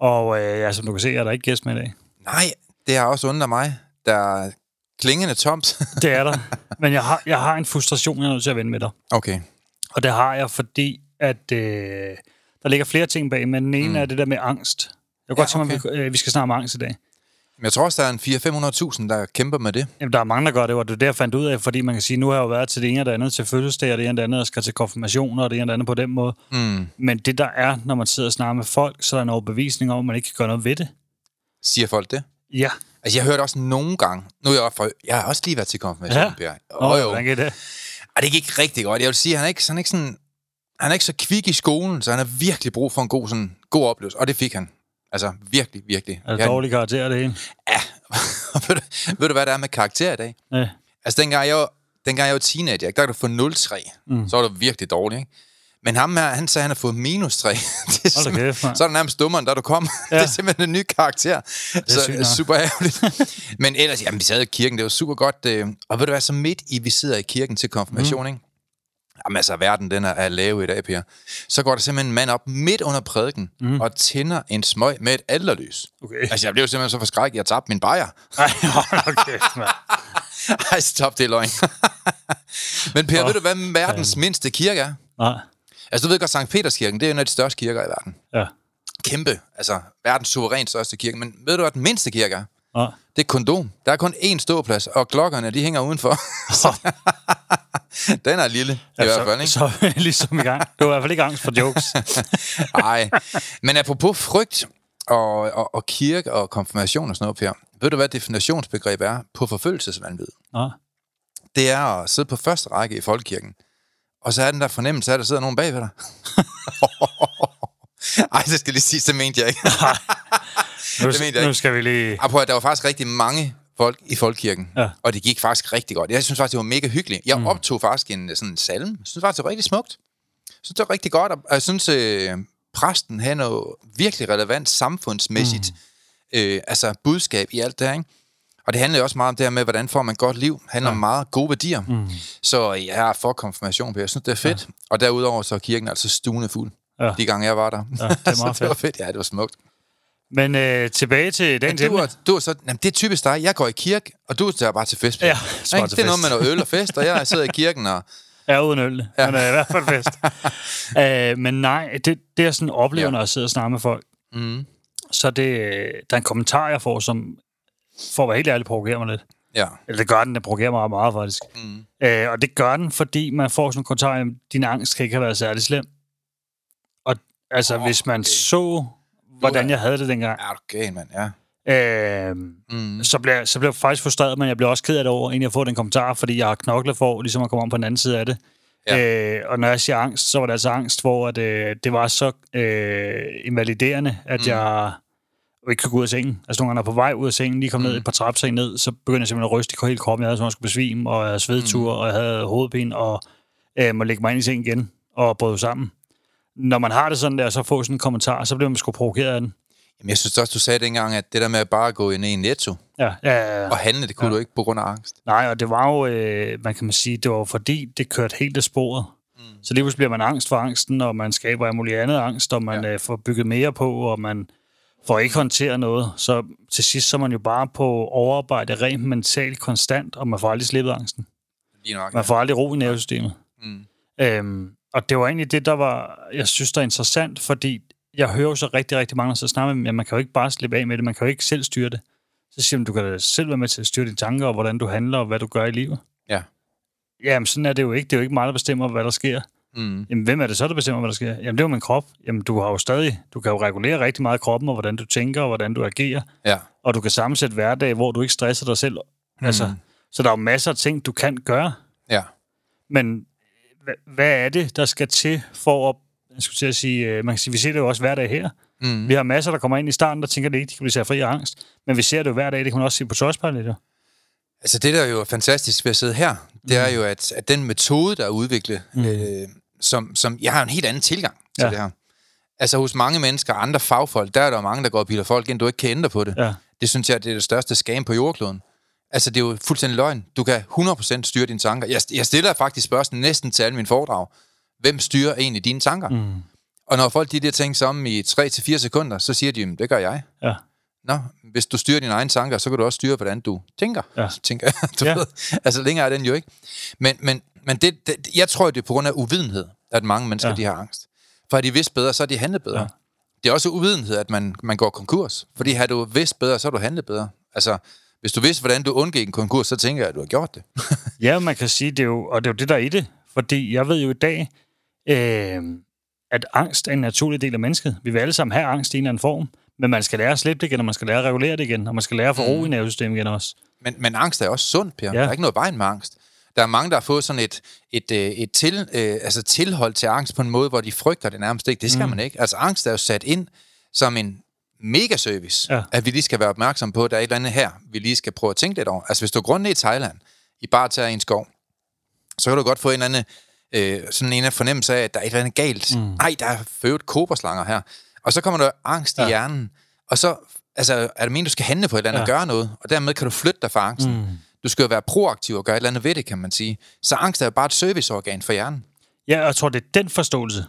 Og øh, ja, som du kan se, er der ikke gæst med i dag. Nej, det har også undret mig. Der er klingende tomt. Det er der. Men jeg har, jeg har en frustration, jeg er nødt til at vende med dig. okay. Og det har jeg, fordi at øh, der ligger flere ting bag, men den ene mm. er det der med angst. Jeg kan Ja, godt tænke mig, at vi, øh, vi skal snakke om angst i dag. Jeg tror også, der er en 400-500.000, der kæmper med det. Jamen, der er mange, der gør det, og det er det, jeg fandt ud af, fordi man kan sige, nu har jeg jo været til det ene og det andet, til fødselsdag, og det ene og det andet, og skal til konfirmationer, og det ene og det andet på den måde. Mm. Men det, der er, når man sidder og snakker med folk, så er der en overbevisning om, at man ikke kan gøre noget ved det. Siger folk det? Ja. Altså, jeg hørte også nogle gange... Nu er jeg, for, jeg har også lige været til konfirmation, Ja. Per. Nå, Oh, jo. hvordan kan det? Og det gik rigtig godt. Jeg vil sige, han er ikke, han er ikke sådan... Han er ikke så kvik i skolen, så han har virkelig brug for en god, sådan, god oplevelse. Og det fik han. Altså, virkelig, virkelig. Er det Jeg- dårlige karakterer, det hele? Ja. ved, du, ved du, hvad der er med karakter i dag? Ja. Altså, dengang jeg var, dengang jeg var teenager, der kan du få 0,3. Mm. Så var det virkelig dårligt, ikke? Men ham her, han sagde, han har fået minus 3. det er kæft, mand. så er det nærmest dummere, end da du kom. Ja. det er simpelthen en ny karakter. så sygt nok. super ærgerligt. Men ellers, jamen, vi sad i kirken, det var super godt. Øh, og ved du hvad, så midt i, vi sidder i kirken til konfirmation, mm. ikke? Jamen altså, verden den er, er lav i dag, Per. Så går der simpelthen en mand op midt under prædiken mm. og tænder en smøg med et alderlys. Okay. Altså, jeg blev simpelthen så forskrækket, jeg tabte min bajer. Ej, hold mand. Ej, stop, det er løgn. Men Per, oh, ved du, hvad verdens mindste kirke er? Nej. Altså, du ved godt, Sankt Peterskirken, det er en af de største kirker i verden. Ja. Kæmpe, altså verdens suverænt største kirke. Men ved du, hvad den mindste kirke er? Nej. Det er kondom. Der er kun én ståplads, og klokkerne, de hænger udenfor. Så, den er lille, i hvert fald, ikke? Så, så er ligesom i gang. Du har i hvert fald ikke angst for jokes. Nej. Men apropos frygt og, og, og kirke og konfirmation og sådan noget, Per. Ved du, hvad definitionsbegreb er på forfølgelsesvandvid? Nå. Det er at sidde på første række i folkekirken. Og så er den der fornemmelse af, at der sidder nogen bagved dig. Ej, det skal lige sige, det mente jeg ikke. Nu, Det mente jeg nu skal vi lige... Apropos, at der var faktisk rigtig mange folk i folkekirken, Ja. og det gik faktisk rigtig godt. Jeg synes faktisk, det var mega hyggeligt. Jeg mm. optog faktisk en sådan en salme. Jeg synes faktisk, det var rigtig smukt. Jeg synes, det var rigtig godt, og jeg synes, øh, præsten havde noget virkelig relevant samfundsmæssigt mm. øh, altså budskab i alt det her, ikke? Og det handler også meget om det her med, hvordan får man et godt liv. Det handler ja. om meget gode værdier. Mm. Så jeg er for konfirmation på. Jeg synes, det er fedt. Ja. Og derudover så er kirken altså stuende fuld. Ja. De gange, jeg var der. Ja, det er meget det var fedt. fedt. Ja, det var smukt. Men øh, tilbage til den Men du, er, du er så, jamen, det er typisk dig. Jeg går i kirke, og du er bare til fest. Ja, til det er noget med noget øl og fest, og jeg sidder i kirken og... Ja, uden øl. Ja. Men øh, i hvert fald fest. øh, men nej, det, det er sådan oplever, Ja. når jeg sidder og snakker med folk. Mm. Så er det, øh, der er en kommentar, jeg får, som for at være helt ærlig, provokerer mig lidt. Ja. Eller det gør den, den provokerer mig meget faktisk. Mm. Øh, og det gør den, fordi man får sådan en kommentar, at din angst kan ikke have været særlig slem. Og altså, oh, hvis man okay. så, hvordan jeg havde det dengang, Er du galt, mand? Ja. øh, Mm. så, blev, jeg- så blev jeg faktisk frustreret, men jeg blev også ked af det over, egentlig at få den kommentar, fordi jeg har knoklet for ligesom at komme om på den anden side af det. Ja. Ja. Øh, og når jeg siger angst, så var det altså angst, hvor at, øh, det var så øh, invaliderende, at mm. jeg ikke kunne gå ud af sengen. Altså nogle gange, jeg er på vej ud af sengen, lige kom mm. ned et par trappetrin ned, så begyndte jeg simpelthen at ryste i hele kroppen. Jeg havde sådan, at jeg skulle besvime, og jeg havde svedtur, mm. og jeg havde hovedpine, og øh, må lægge mig ind i sengen igen, og brød sammen. Når man har det sådan der, så får sådan en kommentar, så bliver man sgu provokeret af den. Jamen, jeg synes også, du sagde dengang, at det der med at bare gå ind i en netto Ja, ja, ja. og handle, det kunne ja. du ikke på grund af angst. Nej, og det var jo, øh, man kan man sige, det var fordi, det kørte helt af sporet. Mm. Så lige pludselig bliver man angst for angsten, og man skaber alt muligt andet angst, og man ja. øh, får bygget mere på, og man får ikke håndteret noget. Så til sidst så er man jo bare på overarbejde rent mentalt konstant, og man får aldrig slippet angsten. Nok. Man får aldrig ro i nervesystemet. Mm. Øhm, og det var egentlig det, der var, jeg synes, der er interessant, fordi jeg hører jo så rigtig, rigtig mange, der så snakker med, at man kan jo ikke bare slippe af med det, man kan jo ikke selv styre det. Så siger man, du kan da selv være med til at styre dine tanker, og hvordan du handler, og hvad du gør i livet. Ja. Jamen, sådan er det jo ikke. Det er jo ikke mig, der bestemmer, hvad der sker. Mm. Jamen, hvem er det så, der bestemmer, hvad der sker? Jamen, det er jo min krop. Jamen, du har jo stadig, du kan jo regulere rigtig meget kroppen, og hvordan du tænker, og hvordan du agerer. Ja. Og du kan sammensætte hverdag, hvor du ikke stresser dig selv. Mm. Altså, så der er jo masser af ting, du kan gøre. Ja. Men hvad, er det, der skal til for at... Jeg skulle til at sige, øh, man kan sige, vi ser det jo også hver dag her. Mm. Vi har masser, der kommer ind i starten, der tænker, at det ikke de kan blive sat fri af angst. Men vi ser det jo hver dag, det kan man også se på jo. Altså det, der er jo fantastisk ved at sidde her, det er jo, at, at den metode, der er udviklet, mm. øh, som, som... Jeg har en helt anden tilgang til Ja. det her. Altså hos mange mennesker, andre fagfolk, der er der mange, der går og bilder folk ind, du ikke kan ændre på det. Ja. Det synes jeg, det er det største skam på jordkloden. Altså, det er jo fuldstændig løgn. Du kan 100% styre dine tanker. Jeg, jeg stiller faktisk spørgsmål næsten til alle mine foredrag. Hvem styrer egentlig dine tanker? Mm. Og når folk de der tænker sammen i 3-4 sekunder, så siger de, "Jamen, det gør jeg. Ja. Nå, hvis du styrer dine egne tanker, så kan du også styre, hvordan du tænker. Ja. tænker du Ja. ved. Altså, længere er den jo ikke. Men, men, men det, det, jeg tror, det er på grund af uvidenhed, at mange mennesker Ja. de har angst. For har de vidst bedre, så har de handlet bedre. Ja. Det er også uvidenhed, at man, man går konkurs. Fordi har du vidst bedre, så har du handlet bedre. Altså, hvis du vidste, hvordan du undgik en konkurs, så tænker jeg, at du har gjort det. Ja, man kan sige, det er jo, og det er jo det, der er i det. Fordi jeg ved jo i dag, øh, at angst er en naturlig del af mennesket. Vi vil alle sammen have angst i en eller anden form, men man skal lære at slippe det igen, og man skal lære at regulere det igen, og man skal lære at få ro i nervesystemet igen også. Men, men angst er også sundt, Per. Ja. Der er ikke noget vejen med angst. Der er mange, der har fået sådan et, et, øh, et til, øh, altså tilhold til angst på en måde, hvor de frygter det nærmest ikke. Det skal mm. man ikke. Altså angst er jo sat ind som en mega-service, Ja. ja. at vi lige skal være opmærksom på, at der er et eller andet her, vi lige skal prøve at tænke lidt over. Altså hvis du går ned i Thailand, i bare tager en skov, så kan du godt få en eller anden, øh, sådan en af fornemmelse af, at der er et eller andet galt. Mm. Ej, der er født koberslanger her. Og så kommer der angst ja. i hjernen, og så altså, er det meningen, du skal handle på et eller andet Ja. og gøre noget, og dermed kan du flytte dig fra angsten. Mm. Du skal jo være proaktiv og gøre et eller andet ved det, kan man sige. Så angst er jo bare et serviceorgan for hjernen. Ja, jeg tror, det er den forståelse.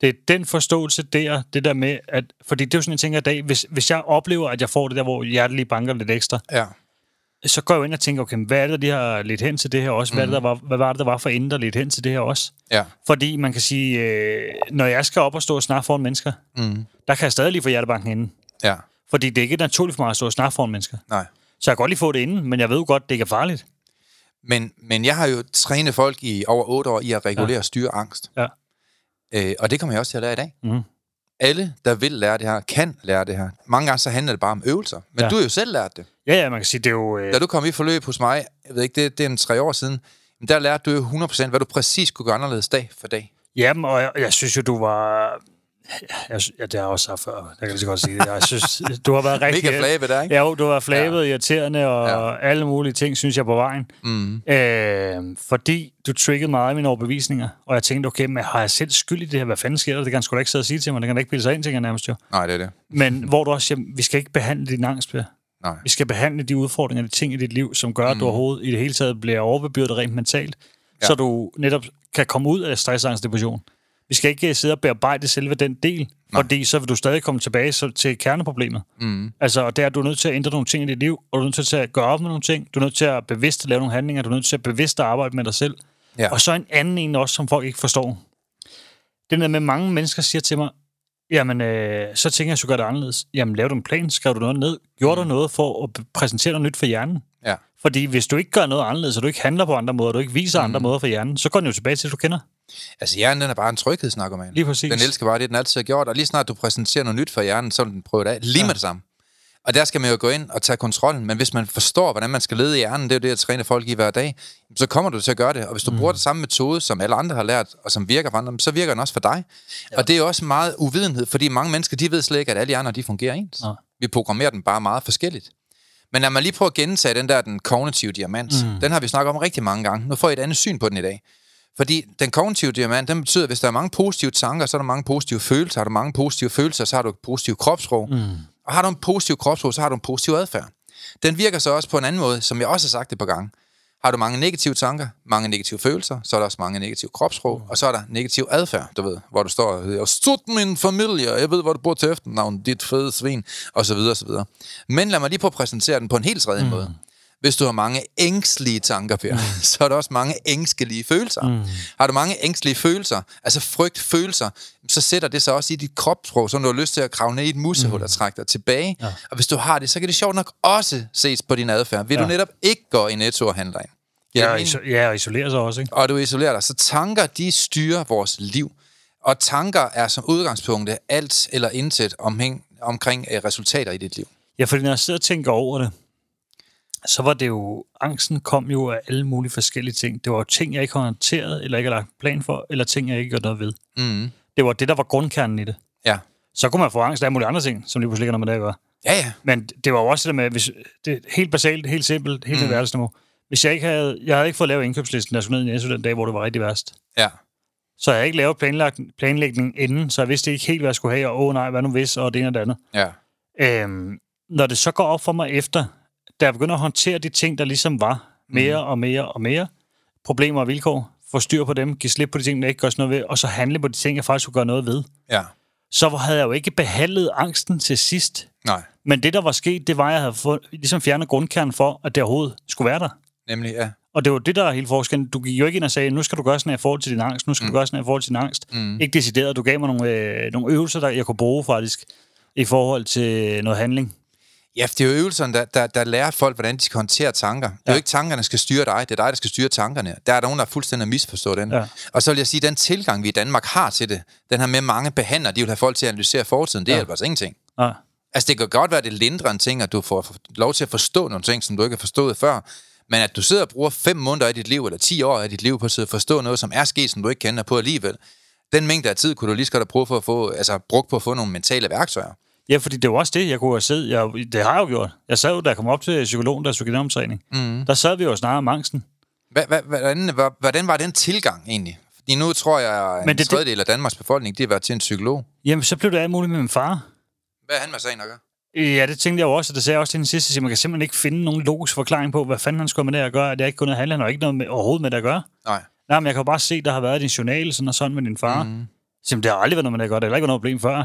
Det er den forståelse der, det der med, at, fordi det er jo sådan, jeg tænker i dag, hvis, hvis jeg oplever, at jeg får det der, hvor hjertet lige banker lidt ekstra, Ja. så går jeg jo ind og tænker, okay, hvad er det, der har lidt hen til det her også? Hvad, det, der var, hvad var det, der var for inden, der lidt hen til det her også? Ja. Fordi man kan sige, øh, når jeg skal op og stå og snakke foran mennesker, Mm. der kan jeg stadig lige få hjertebanken inden. Ja. Fordi det er ikke naturligt for mig at stå og snakke foran mennesker. Nej. Så jeg kan godt lige få det inden, men jeg ved jo godt, det ikke er farligt. Men, men jeg har jo trænet folk i over otte år i at regulere ja. og styre angst. Ja. Øh, og det kommer jeg også til at lære i dag. Mhm. Alle, der vil lære det her, kan lære det her. Mange gange så handler det bare om øvelser. Men ja. du har jo selv lært det. Ja, ja, man kan sige, det er jo... Øh, Da du kom i forløb hos mig, jeg ved ikke, det, det er en tre år siden, men der lærte du jo 100% hvad du præcis kunne gøre anderledes dag for dag. Jamen, og jeg, jeg synes jo, du var... Jeg, ja, det har jeg også sagt før. Jeg kan lige så godt sige det. Jeg synes, du har været rigtig... Mega flabet der, ikke? Ja, jo, du har flabet, ja. irriterende og ja. Alle mulige ting, synes jeg, på vejen. Mm. Øh, fordi du triggede meget af mine overbevisninger, og jeg tænkte, okay, men har jeg selv skyld i det her? Hvad fanden sker der? Det kan han sgu da ikke sidde og sige til mig. Det kan han ikke bilde sig ind, tænker jeg nærmest jo. Nej, det er det. Men hvor du også siger, vi skal ikke behandle din angst, Per. Nej. Vi skal behandle de udfordringer, de ting i dit liv, som gør, at du overhovedet i det hele taget bliver overbebyrdet rent mentalt, ja. Så du netop kan komme ud af stress, angst, depression. Vi skal ikke øh, sidde og bearbejde selve den del, Nej. fordi så vil du stadig komme tilbage så, til kerneproblemet. Mm. Altså, og det er, at du er nødt til at ændre nogle ting i dit liv, og du er nødt til at gøre op med nogle ting. Du er nødt til at bevidst lave nogle handlinger, du er nødt til at bevidst at arbejde med dig selv. Ja. Og så en anden en også, som folk ikke forstår. Den der med, mange mennesker siger til mig, jamen, øh, så tænker jeg, så gør det anderledes. Jamen, lav du en plan, skrev du noget ned, gjorde du noget for at præsentere noget nyt for hjernen? Fordi hvis du ikke gør noget anderledes, og du ikke handler på andre måder, og du ikke viser mm. andre måder for hjernen, så går den jo tilbage til, det, du kender. Altså hjernen, den er bare en tryghedsnarkoman. Lige præcis. Den elsker bare det, den altid har gjort, og lige snart du præsenterer noget nyt for hjernen, så den prøve det af. Lige ja. med det samme. Og der skal man jo gå ind og tage kontrollen, men hvis man forstår, hvordan man skal lede hjernen, det er jo det, jeg træner folk i hver dag, så kommer du til at gøre det. Og hvis du mm. bruger det samme metode, som alle andre har lært, og som virker for andre, så virker den også for dig. Ja. Og det er jo også meget uvidenhed, fordi mange mennesker, de ved slet ikke, at alle andre, de fungerer ens. Ja. Vi programmerer den bare meget forskelligt. Men lad mig lige prøve at gentage den der, den kognitive diamant. Mm. Den har vi snakket om rigtig mange gange. Nu får I et andet syn på den i dag. Fordi den kognitive diamant, den betyder, at hvis der er mange positive tanker, så er der mange positive følelser. Har du mange positive følelser, så har du et positivt kropssprog. Mm. Og har du en positiv kropssprog, så har du en positiv adfærd. Den virker så også på en anden måde, som jeg også har sagt det et par gange. Har du mange negative tanker, mange negative følelser, så er der også mange negative kropssprog, og så er der negativ adfærd, du ved, hvor du står og hedder, stut min familie, jeg ved, hvor du bor til efternavn, dit fede svin, og så videre, og så videre. Men lad mig lige prøve at præsentere den på en helt tredje mm. måde. Hvis du har mange ængstlige tanker, Per, mm. så er der også mange ængstelige følelser. Mm. Har du mange ængstlige følelser, altså frygt, følelser, så sætter det sig også i dit kropssprog, så du har lyst til at kravle ned i et musehul mm. og trække dig tilbage. Ja. Og hvis du har det, så kan det sjovt nok også ses på din adfærd. Vil ja. du netop ikke gå i netto og handle ind? Ja, og, iso- ja, og isolere sig også, ikke? Og du isolerer dig. Så tanker, de styrer vores liv. Og tanker er som udgangspunkt alt eller intet omhæng, omkring uh, resultater i dit liv. Ja, fordi når jeg sidder og tænker over det, så var det jo, angsten kom jo af alle mulige forskellige ting. Det var jo ting, jeg ikke har håndteret, eller ikke har lagt plan for, eller ting, jeg ikke gjort noget ved. Mm. Det var det, der var grundkernen i det. Ja. Så kunne man få angst af alle mulige andre ting, som lige pludselig ikke noget med det at gøre. Ja, ja. Men det var jo også det med, hvis, det er helt basalt, helt simpelt, helt mm. hverdagsniveau. Hvis jeg ikke havde, jeg havde ikke fået lavet indkøbslisten, der skulle ned i den dag, hvor det var rigtig værst. Ja. Så jeg havde ikke lavet planlagt, planlægning inden, så jeg vidste ikke helt, hvad jeg skulle have, og åh nej, hvad nu hvis, og det ene og det andet. Ja. Øhm, når det så går op for mig efter, da jeg begynder at håndtere de ting, der ligesom var, mere mm. og mere og mere, problemer og vilkår, få styr på dem, give slip på de ting, der ikke gør noget ved, og så handle på de ting, jeg faktisk kunne gøre noget ved, Ja. så havde jeg jo ikke behandlet angsten til sidst. Nej. Men det, der var sket, det var, at jeg havde fået, ligesom fjernet grundkernen for, at det overhovedet skulle være der. Nemlig, ja. Og det var det, der er hele forskellen. Du gik jo ikke ind og sagde, nu skal du gøre sådan her i forhold til din angst, nu skal mm. du gøre sådan her i forhold til din angst. Mm. Ikke decideret. Du gav mig nogle, øh, nogle øvelser, der jeg kunne bruge faktisk, i forhold til noget handling. Ja, det er jo øvelserne, der, der, der lærer folk, hvordan de skal håndtere tanker. Det er Ja. jo ikke tankerne, der skal styre dig, det er dig, der skal styre tankerne. Der er nogen, der fuldstændig misforstår den. Ja. Og så vil jeg sige, den tilgang, vi i Danmark har til det, den her med mange behandlere, de vil have folk til at analysere fortiden, det Ja. hjælper os ingenting. Nej. Altså, det kan godt være, at det lindrer en ting, at du får lov til at forstå nogle ting, som du ikke har forstået før. Men at du sidder og bruger fem måneder af dit liv, eller 10 år af dit liv på at sidde og forstå noget, som er sket, som du ikke kender på alligevel, den mængde af tid kunne du lige så godt have brugt, for at få, altså, brugt på at få nogle mentale værktøjer. Ja, fordi det var også det, jeg kunne have siddet. Jeg, det har jeg jo gjort. Jeg sad jo, da jeg kom op til psykologen, der skulle genomtræning. Mm. Der sad vi jo snarere om angsten. Hvordan, hvordan var den tilgang egentlig? Fordi nu tror jeg, at en det- tredjedel af Danmarks befolkning, de har været til en psykolog. Jamen, så blev det alt muligt med min far. Hvad er han med sagen at gøre? Ja, det tænkte jeg jo også, og det sagde jeg også til den sidste, at man kan simpelthen ikke finde nogen logisk forklaring på, hvad fanden han skulle med det at gøre, at jeg ikke kunne handle, han har ikke noget med, overhovedet med det at gøre. Nej. Nej, men jeg kan jo bare se, der har været din journal, sådan og sådan med din far. Mm. Så det har aldrig været noget med det at gøre, det har ikke været noget problem før.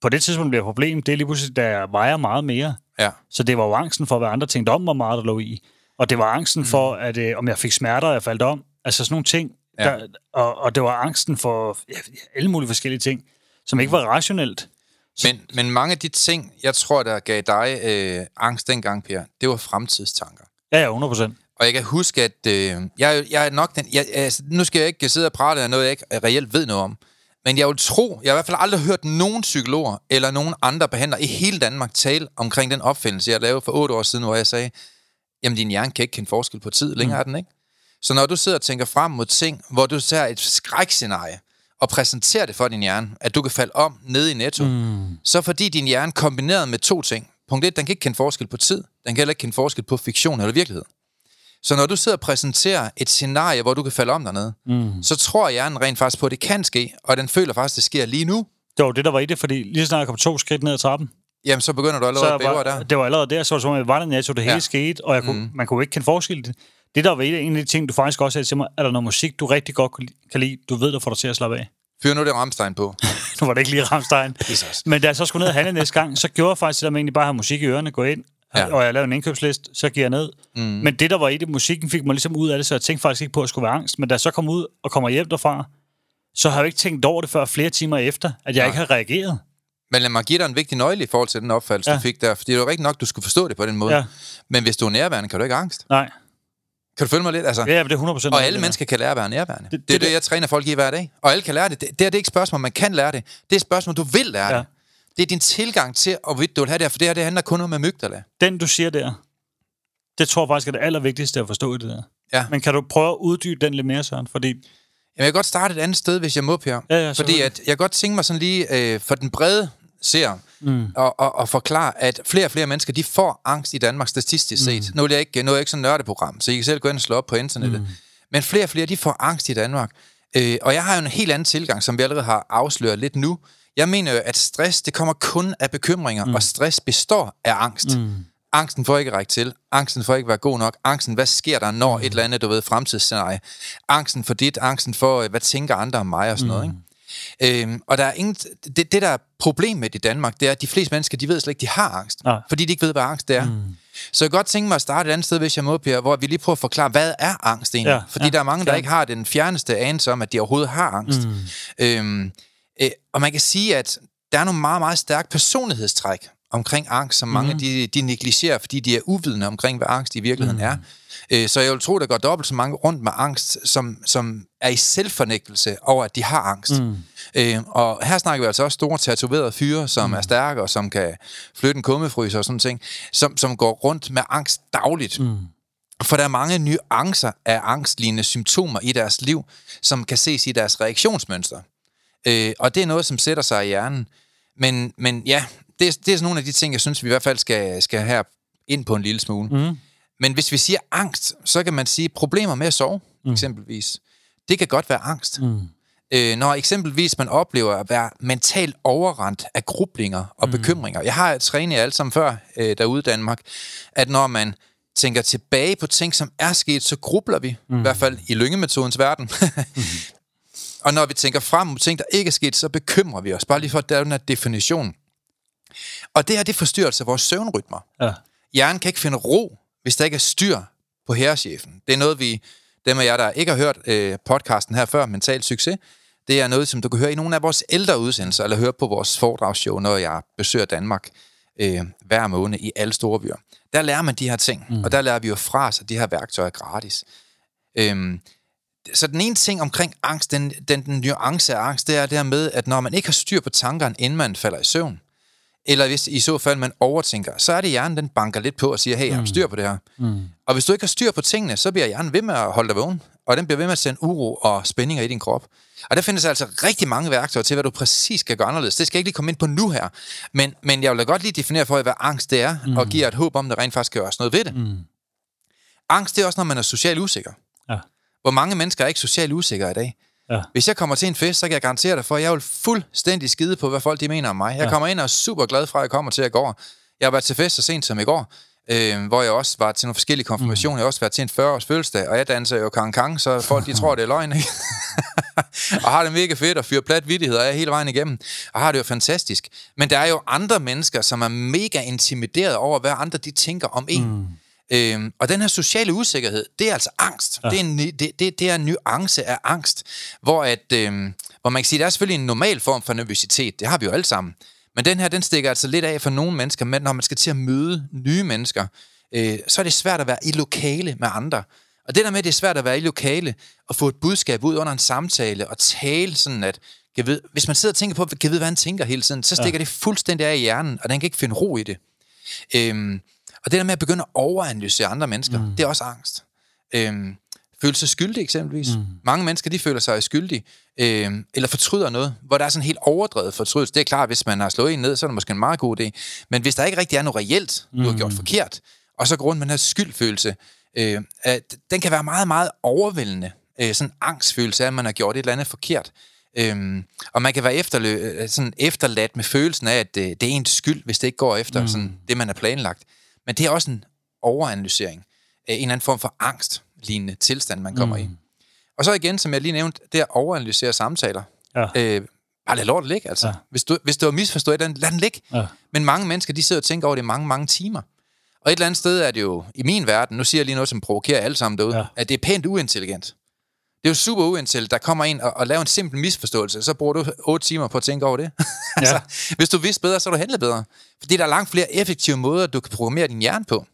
På det tidspunkt bliver et problem, det er lige pludselig, jeg vejer meget mere. Ja. Så det var jo angsten for, hvad andre tænkte om, hvor meget der lå i. Og det var angsten mm. for, at øh, om jeg fik smerter, jeg faldt om. Altså sådan nogle ting. Ja. Der, og, og det var angsten for ja, alle mulige forskellige ting, som ikke var rationelt. Men, men mange af de ting, jeg tror, der gav dig øh, angst dengang, Per, det var fremtidstanker. Ja, ja, 100 procent. Og jeg kan huske, at øh, jeg, jeg er nok den... Jeg, altså, nu skal jeg ikke sidde og prate af noget, jeg ikke reelt ved noget om. Men jeg vil tro, jeg har i hvert fald aldrig hørt nogen psykologer eller nogen andre behandlere i hele Danmark tale omkring den opfindelse, jeg lavede for otte år siden, hvor jeg sagde, jamen din hjerne kan ikke kende forskel på tid, længere mm. er den ikke. Så når du sidder og tænker frem mod ting, hvor du ser et skrækscenarie, og præsenterer det for din hjerne, at du kan falde om nede i netto, mm. så fordi din hjerne kombineret med to ting. Punkt 1, den kan ikke kende forskel på tid, den kan heller ikke kende forskel på fiktion eller virkelighed. Så når du sidder og præsenterer et scenarie, hvor du kan falde om dernede, mm. så tror hjernen rent faktisk på, at det kan ske, og den føler faktisk, at det sker lige nu. Det var jo det, der var i det, fordi lige snart jeg kom to skridt ned ad trappen, Jamen, så begynder du allerede så at var, der. det var allerede der, så var det som om, jeg var der netto, det hele Ja. skete, og jeg kunne, mm. man kunne ikke kende forskel det. Det, der var en af de ting, du faktisk også sagde til mig, er der noget musik, du rigtig godt kan li- kan lide, du ved, der får dig til at slappe af. Fyr nu det Ramstein på. Nu var det ikke lige Ramstein. Men da jeg så skulle ned og handle næste gang, så gjorde jeg faktisk det der med egentlig bare at have musik i ørerne, gå ind, Ja. ja. og jeg lavede en indkøbsliste, så giver jeg ned. Mm. Men det, der var i det, musikken fik mig ligesom ud af det, så jeg tænkte faktisk ikke på, at jeg skulle være angst. Men da jeg så kom ud og kommer hjem derfra, så har jeg ikke tænkt over det før flere timer efter, at jeg Nej. ikke har reageret. Men lad mig give dig en vigtig nøgle i forhold til den opfattelse, ja. Ja. du fik der. Fordi det er jo rigtigt nok, du skulle forstå det på den måde. Ja. Men hvis du er nærværende, kan du ikke have angst. Nej. Kan du følge mig lidt? Altså, Ja, det er 100 procent. Og alle mennesker kan lære at være nærværende. Det, Det- det, er det- det, jeg træner folk i hver dag. Og alle kan lære det. Det, det er det ikke et spørgsmål, man kan lære det. Det er et spørgsmål, du vil lære ja. Ja. det. Det er din tilgang til, og hvorvidt du vil have det her. For det her, det handler kun om amygdala. Den, du siger der, det tror jeg faktisk er det allervigtigste at forstå i det der. Ja. Men kan du prøve at uddybe den lidt mere, Søren? Fordi, Jamen, jeg kan godt starte et andet sted, hvis jeg må, Per. Ja, ja, Fordi at, jeg kan godt tænke mig sådan lige øh, for den brede ser mm. og, og, og forklare, at flere og flere mennesker, de får angst i Danmark statistisk set. Mm. Nu er jeg ikke, nu er jeg ikke sådan et nørdeprogram, så I kan selv gå ind og slå op på internettet. Mm. Men flere og flere, de får angst i Danmark. Øh, og jeg har jo en helt anden tilgang, som vi allerede har afsløret lidt nu. Jeg mener jo, at stress, det kommer kun af bekymringer, mm. og stress består af angst. Mm. Angsten for ikke at række til. Angsten for ikke at være god nok. Angsten, hvad sker der, når mm. et eller andet, du ved, fremtidsscenarie. Angsten for dit. Angsten for, øh, hvad tænker andre om mig og sådan mm. noget, ikke? Øhm, og der er ingen, det, det, der er problem med i Danmark, det er, at de fleste mennesker, de ved slet ikke, de har angst. Nej. Fordi de ikke ved, hvad angst er. Mm. Så jeg kan godt tænke mig at starte et andet sted, hvis jeg må, Per, hvor vi lige prøver at forklare, hvad er angst egentlig? Ja, Fordi ja, der er mange, der ja. ikke har den fjerneste anelse om, at de overhovedet har angst. Mm. Øhm, øh, og man kan sige, at der er nogle meget, meget stærke personlighedstræk omkring angst, som mange Mhm. de, de negligerer, fordi de er uvidende omkring, hvad angst i virkeligheden er. Øh, Så jeg vil tro, der går dobbelt så mange rundt med angst, som, som er i selvfornægtelse over, at de har angst. Mm. Øh, og her snakker vi altså også store tatoverede fyre, som mm. er stærke, og som kan flytte en kummefryser og sådan ting, som, som går rundt med angst dagligt. Mm. For der er mange nuancer af angstlignende symptomer i deres liv, som kan ses i deres reaktionsmønster. Øh, og det er noget, som sætter sig i hjernen. Men, men ja, det er, det er sådan nogle af de ting, jeg synes, vi i hvert fald skal, skal have ind på en lille smule. Mm. Men hvis vi siger angst, så kan man sige problemer med at sove, mm. eksempelvis. Det kan godt være angst. Mm. Øh, når eksempelvis man oplever at være mentalt overrendt af grublinger og mm. bekymringer. Jeg har trænet jer alle sammen før øh, derude i Danmark, at når man tænker tilbage på ting, som er sket, så grubler vi. Mm. I hvert fald i lyngemetodens verden. mm. Og når vi tænker frem mod ting, der ikke er sket, så bekymrer vi os. Bare lige for, at der er den her definition. Og det her, det forstyrrer altså vores søvnrytmer. Ja. Hjernen kan ikke finde ro, hvis der ikke er styr på herrechefen. Det er noget, vi, dem af jer, der ikke har hørt øh, podcasten her før, Mental Succes, det er noget, som du kan høre i nogle af vores ældre udsendelser, eller høre på vores foredragsshow, når jeg besøger Danmark øh, hver måned i alle store byer. Der lærer man de her ting, mm. og der lærer vi jo fra at de her værktøjer gratis. Øhm, så den ene ting omkring angst, den, den, den nuance af angst, det er det her med, at når man ikke har styr på tankerne, inden man falder i søvn, eller hvis i så fald man overtænker, så er det hjernen, den banker lidt på og siger, hey, jeg har styr på det her. Mm. Og hvis du ikke har styr på tingene, så bliver hjernen ved med at holde dig vågen, og den bliver ved med at sende uro og spændinger i din krop. Og der findes altså rigtig mange værktøjer til, hvad du præcis skal gøre anderledes. Det skal jeg ikke lige komme ind på nu her. Men, men jeg vil da godt lige definere for jer, hvad angst det er, mm. og give jer et håb om, at der rent faktisk kan gøres noget ved det. Mm. Angst det er også, når man er socialt usikker. Hvor mange mennesker er ikke socialt usikre i dag? Ja. Hvis jeg kommer til en fest, så kan jeg garantere dig for, at jeg vil fuldstændig skide på, hvad folk de mener om mig. Jeg Ja. kommer ind og er super glad fra, at jeg kommer til at gå over. Jeg har været til fest så sent som i går, øh, hvor jeg også var til nogle forskellige konfirmationer. Mm. Jeg har også været til en 40-års fødselsdag, og jeg danser jo kang kang, så folk de tror, det er løgn. Ikke? og har det mega fedt og fyrer plat vittigheder af hele vejen igennem. Og har det jo fantastisk. Men der er jo andre mennesker, som er mega intimideret over, hvad andre de tænker om en. Mm. Øhm, og den her sociale usikkerhed, det er altså angst. Ja. Det, er en, det, det, det er en nuance af angst, hvor, at, øhm, hvor man kan sige, der er selvfølgelig en normal form for nervøsitet. Det har vi jo alle sammen. Men den her, den stikker altså lidt af for nogle mennesker, men når man skal til at møde nye mennesker, øh, så er det svært at være i lokale med andre. Og det der med, at det er svært at være i lokale og få et budskab ud under en samtale og tale sådan, at kan vide, hvis man sidder og tænker på, kan vide, hvad han tænker hele tiden, så stikker ja. det fuldstændig af i hjernen, og den kan ikke finde ro i det. Øhm, og det der med at begynde at overanalysere andre mennesker, mm. det er også angst. Øhm, føle sig skyldig eksempelvis. Mm. Mange mennesker, de føler sig skyldige, øhm, eller fortryder noget, hvor der er sådan helt overdrevet fortrydelse. Det er klart, hvis man har slået en ned, så er det måske en meget god idé. Men hvis der ikke rigtig er noget reelt, du har gjort forkert, og så går rundt med den her skyldfølelse, øh, at den kan være meget, meget overvældende. Øh, sådan en angstfølelse af, at man har gjort et eller andet forkert. Øhm, og man kan være efterlø- øh, sådan efterladt med følelsen af, at det, det er ens skyld, hvis det ikke går efter mm. sådan, det, man har planlagt. Men det er også en overanalysering en eller anden form for angst-lignende tilstand, man kommer mm. i. Og så igen, som jeg lige nævnte, det at overanalysere samtaler. Ja. Øh, bare lad lort ligge, altså. Ja. Hvis, du, hvis du har misforstået den, lad den ligge. Ja. Men mange mennesker, de sidder og tænker over det mange, mange timer. Og et eller andet sted er det jo, i min verden, nu siger jeg lige noget, som provokerer alle sammen derude. Ja. at det er pænt uintelligent. Det er jo super uintelligent, der kommer ind og, og laver en simpel misforståelse, så bruger du otte timer på at tænke over det. altså, hvis du vidste bedre, så du handlet bedre. Fordi der er langt flere effektive måder, du kan programmere din hjerne på.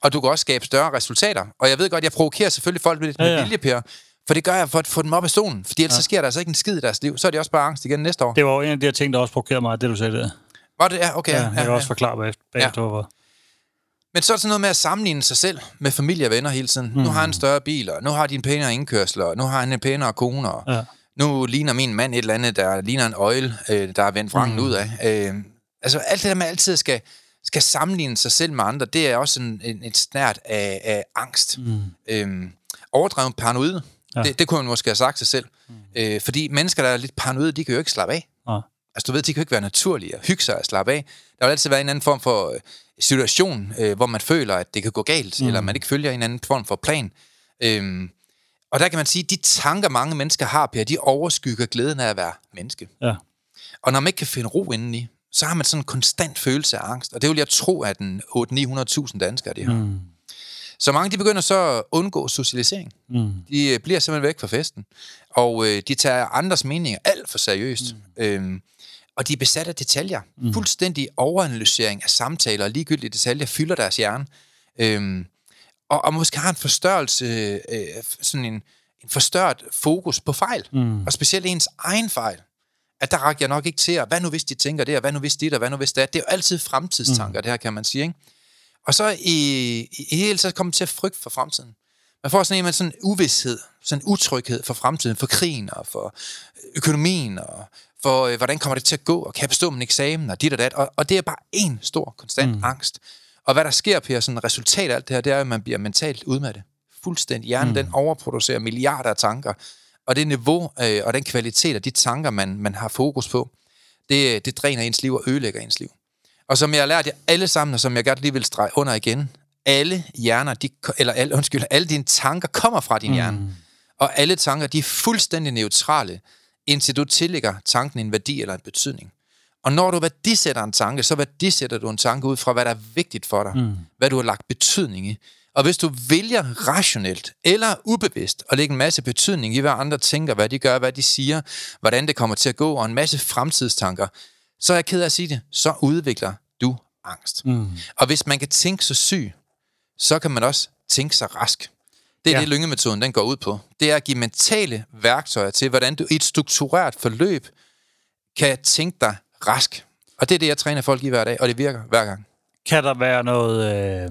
Og du kan også skabe større resultater. Og jeg ved godt, jeg provokerer selvfølgelig folk lidt Ja, med ja. vilje, Per. For det gør jeg for at få dem op af stolen. Fordi ellers ja. så sker der altså ikke en skid i deres liv. Så er de også bare angst igen næste år. Det var jo en af de her ting, der også provokerede mig, det du sagde der. Var det? Ja, okay. Ja, Ja, jeg ja, kan også ja. forklare bagefter, bagefter hvorfor. Men så er det sådan noget med at sammenligne sig selv med familie og venner hele tiden. Mm. Nu har han en større bil, og nu har de en pænere indkørsel, og nu har han en pænere kone, og Ja. nu ligner min mand et eller andet, der ligner en øjle, øh, der er vendt vrangen mm. ud af. Øh, altså alt det der med altid skal, skal sammenligne sig selv med andre, det er også en, en, et snært af, af angst. Mm. Øh, overdreven paranoid. Ja. Det, det kunne man måske have sagt sig selv. Mm. Øh, fordi mennesker, der er lidt paranoide, de kan jo ikke slappe af. Ja. Altså, du ved, de kan jo ikke være naturlige og hygge sig og slappe af. Der vil altid være en anden form for øh, situation, øh, hvor man føler, at det kan gå galt, mm. eller man ikke følger en anden form for plan. Øhm, Og der kan man sige, at de tanker, mange mennesker har, Per, de overskygger glæden af at være menneske. Ja. Og når man ikke kan finde ro indeni, så har man sådan en konstant følelse af angst. Og det vil jeg tro, at den 800-900.000 danskere, de har. Mm. Så mange de begynder så at undgå socialisering. Mm. De øh, bliver simpelthen væk fra festen. Og øh, de tager andres meninger alt for seriøst. Mm. Øhm, og de er besat af detaljer. Mm. Fuldstændig overanalysering af samtaler og ligegyldige detaljer fylder deres hjerne. Øhm, og, og måske har en forstørrelse, øh, sådan en, en forstørret fokus på fejl. Mm. Og specielt ens egen fejl. At der rækker jeg nok ikke til, at hvad nu hvis de tænker det, og hvad nu hvis det, og hvad nu hvis det Det er jo altid fremtidstanker, mm. det her kan man sige. Ikke? Og så i, i hele så kommer til at frygte for fremtiden. Man får sådan en sådan uvidshed, sådan en utryghed for fremtiden, for krigen og for økonomien og for øh, hvordan kommer det til at gå, og kan jeg bestå min eksamen og dit og dat. Og, og det er bare en stor, konstant mm. angst. Og hvad der sker, Per, sådan resultat af alt det her, det er, at man bliver mentalt udmattet. Fuldstændig. Hjernen, mm. den overproducerer milliarder af tanker. Og det niveau øh, og den kvalitet af de tanker, man, man har fokus på, det, det dræner ens liv og ødelægger ens liv. Og som jeg har lært jer alle sammen, og som jeg godt lige vil strege under igen, alle hjerner, de, eller alle, undskyld, alle dine tanker kommer fra din mm. hjerne. Og alle tanker, de er fuldstændig neutrale, indtil du tillægger tanken en værdi eller en betydning. Og når du værdisætter en tanke, så værdisætter du en tanke ud fra, hvad der er vigtigt for dig. Mm. Hvad du har lagt betydning i. Og hvis du vælger rationelt eller ubevidst at lægge en masse betydning i, hvad andre tænker, hvad de gør, hvad de siger, hvordan det kommer til at gå, og en masse fremtidstanker, så er jeg ked af at sige det, så udvikler du angst. Mm. Og hvis man kan tænke sig syg, så kan man også tænke sig rask. Det er ja. det, lyngemetoden den går ud på. Det er at give mentale værktøjer til, hvordan du i et struktureret forløb kan tænke dig rask. Og det er det, jeg træner folk i hver dag, og det virker hver gang. Kan der være noget øh,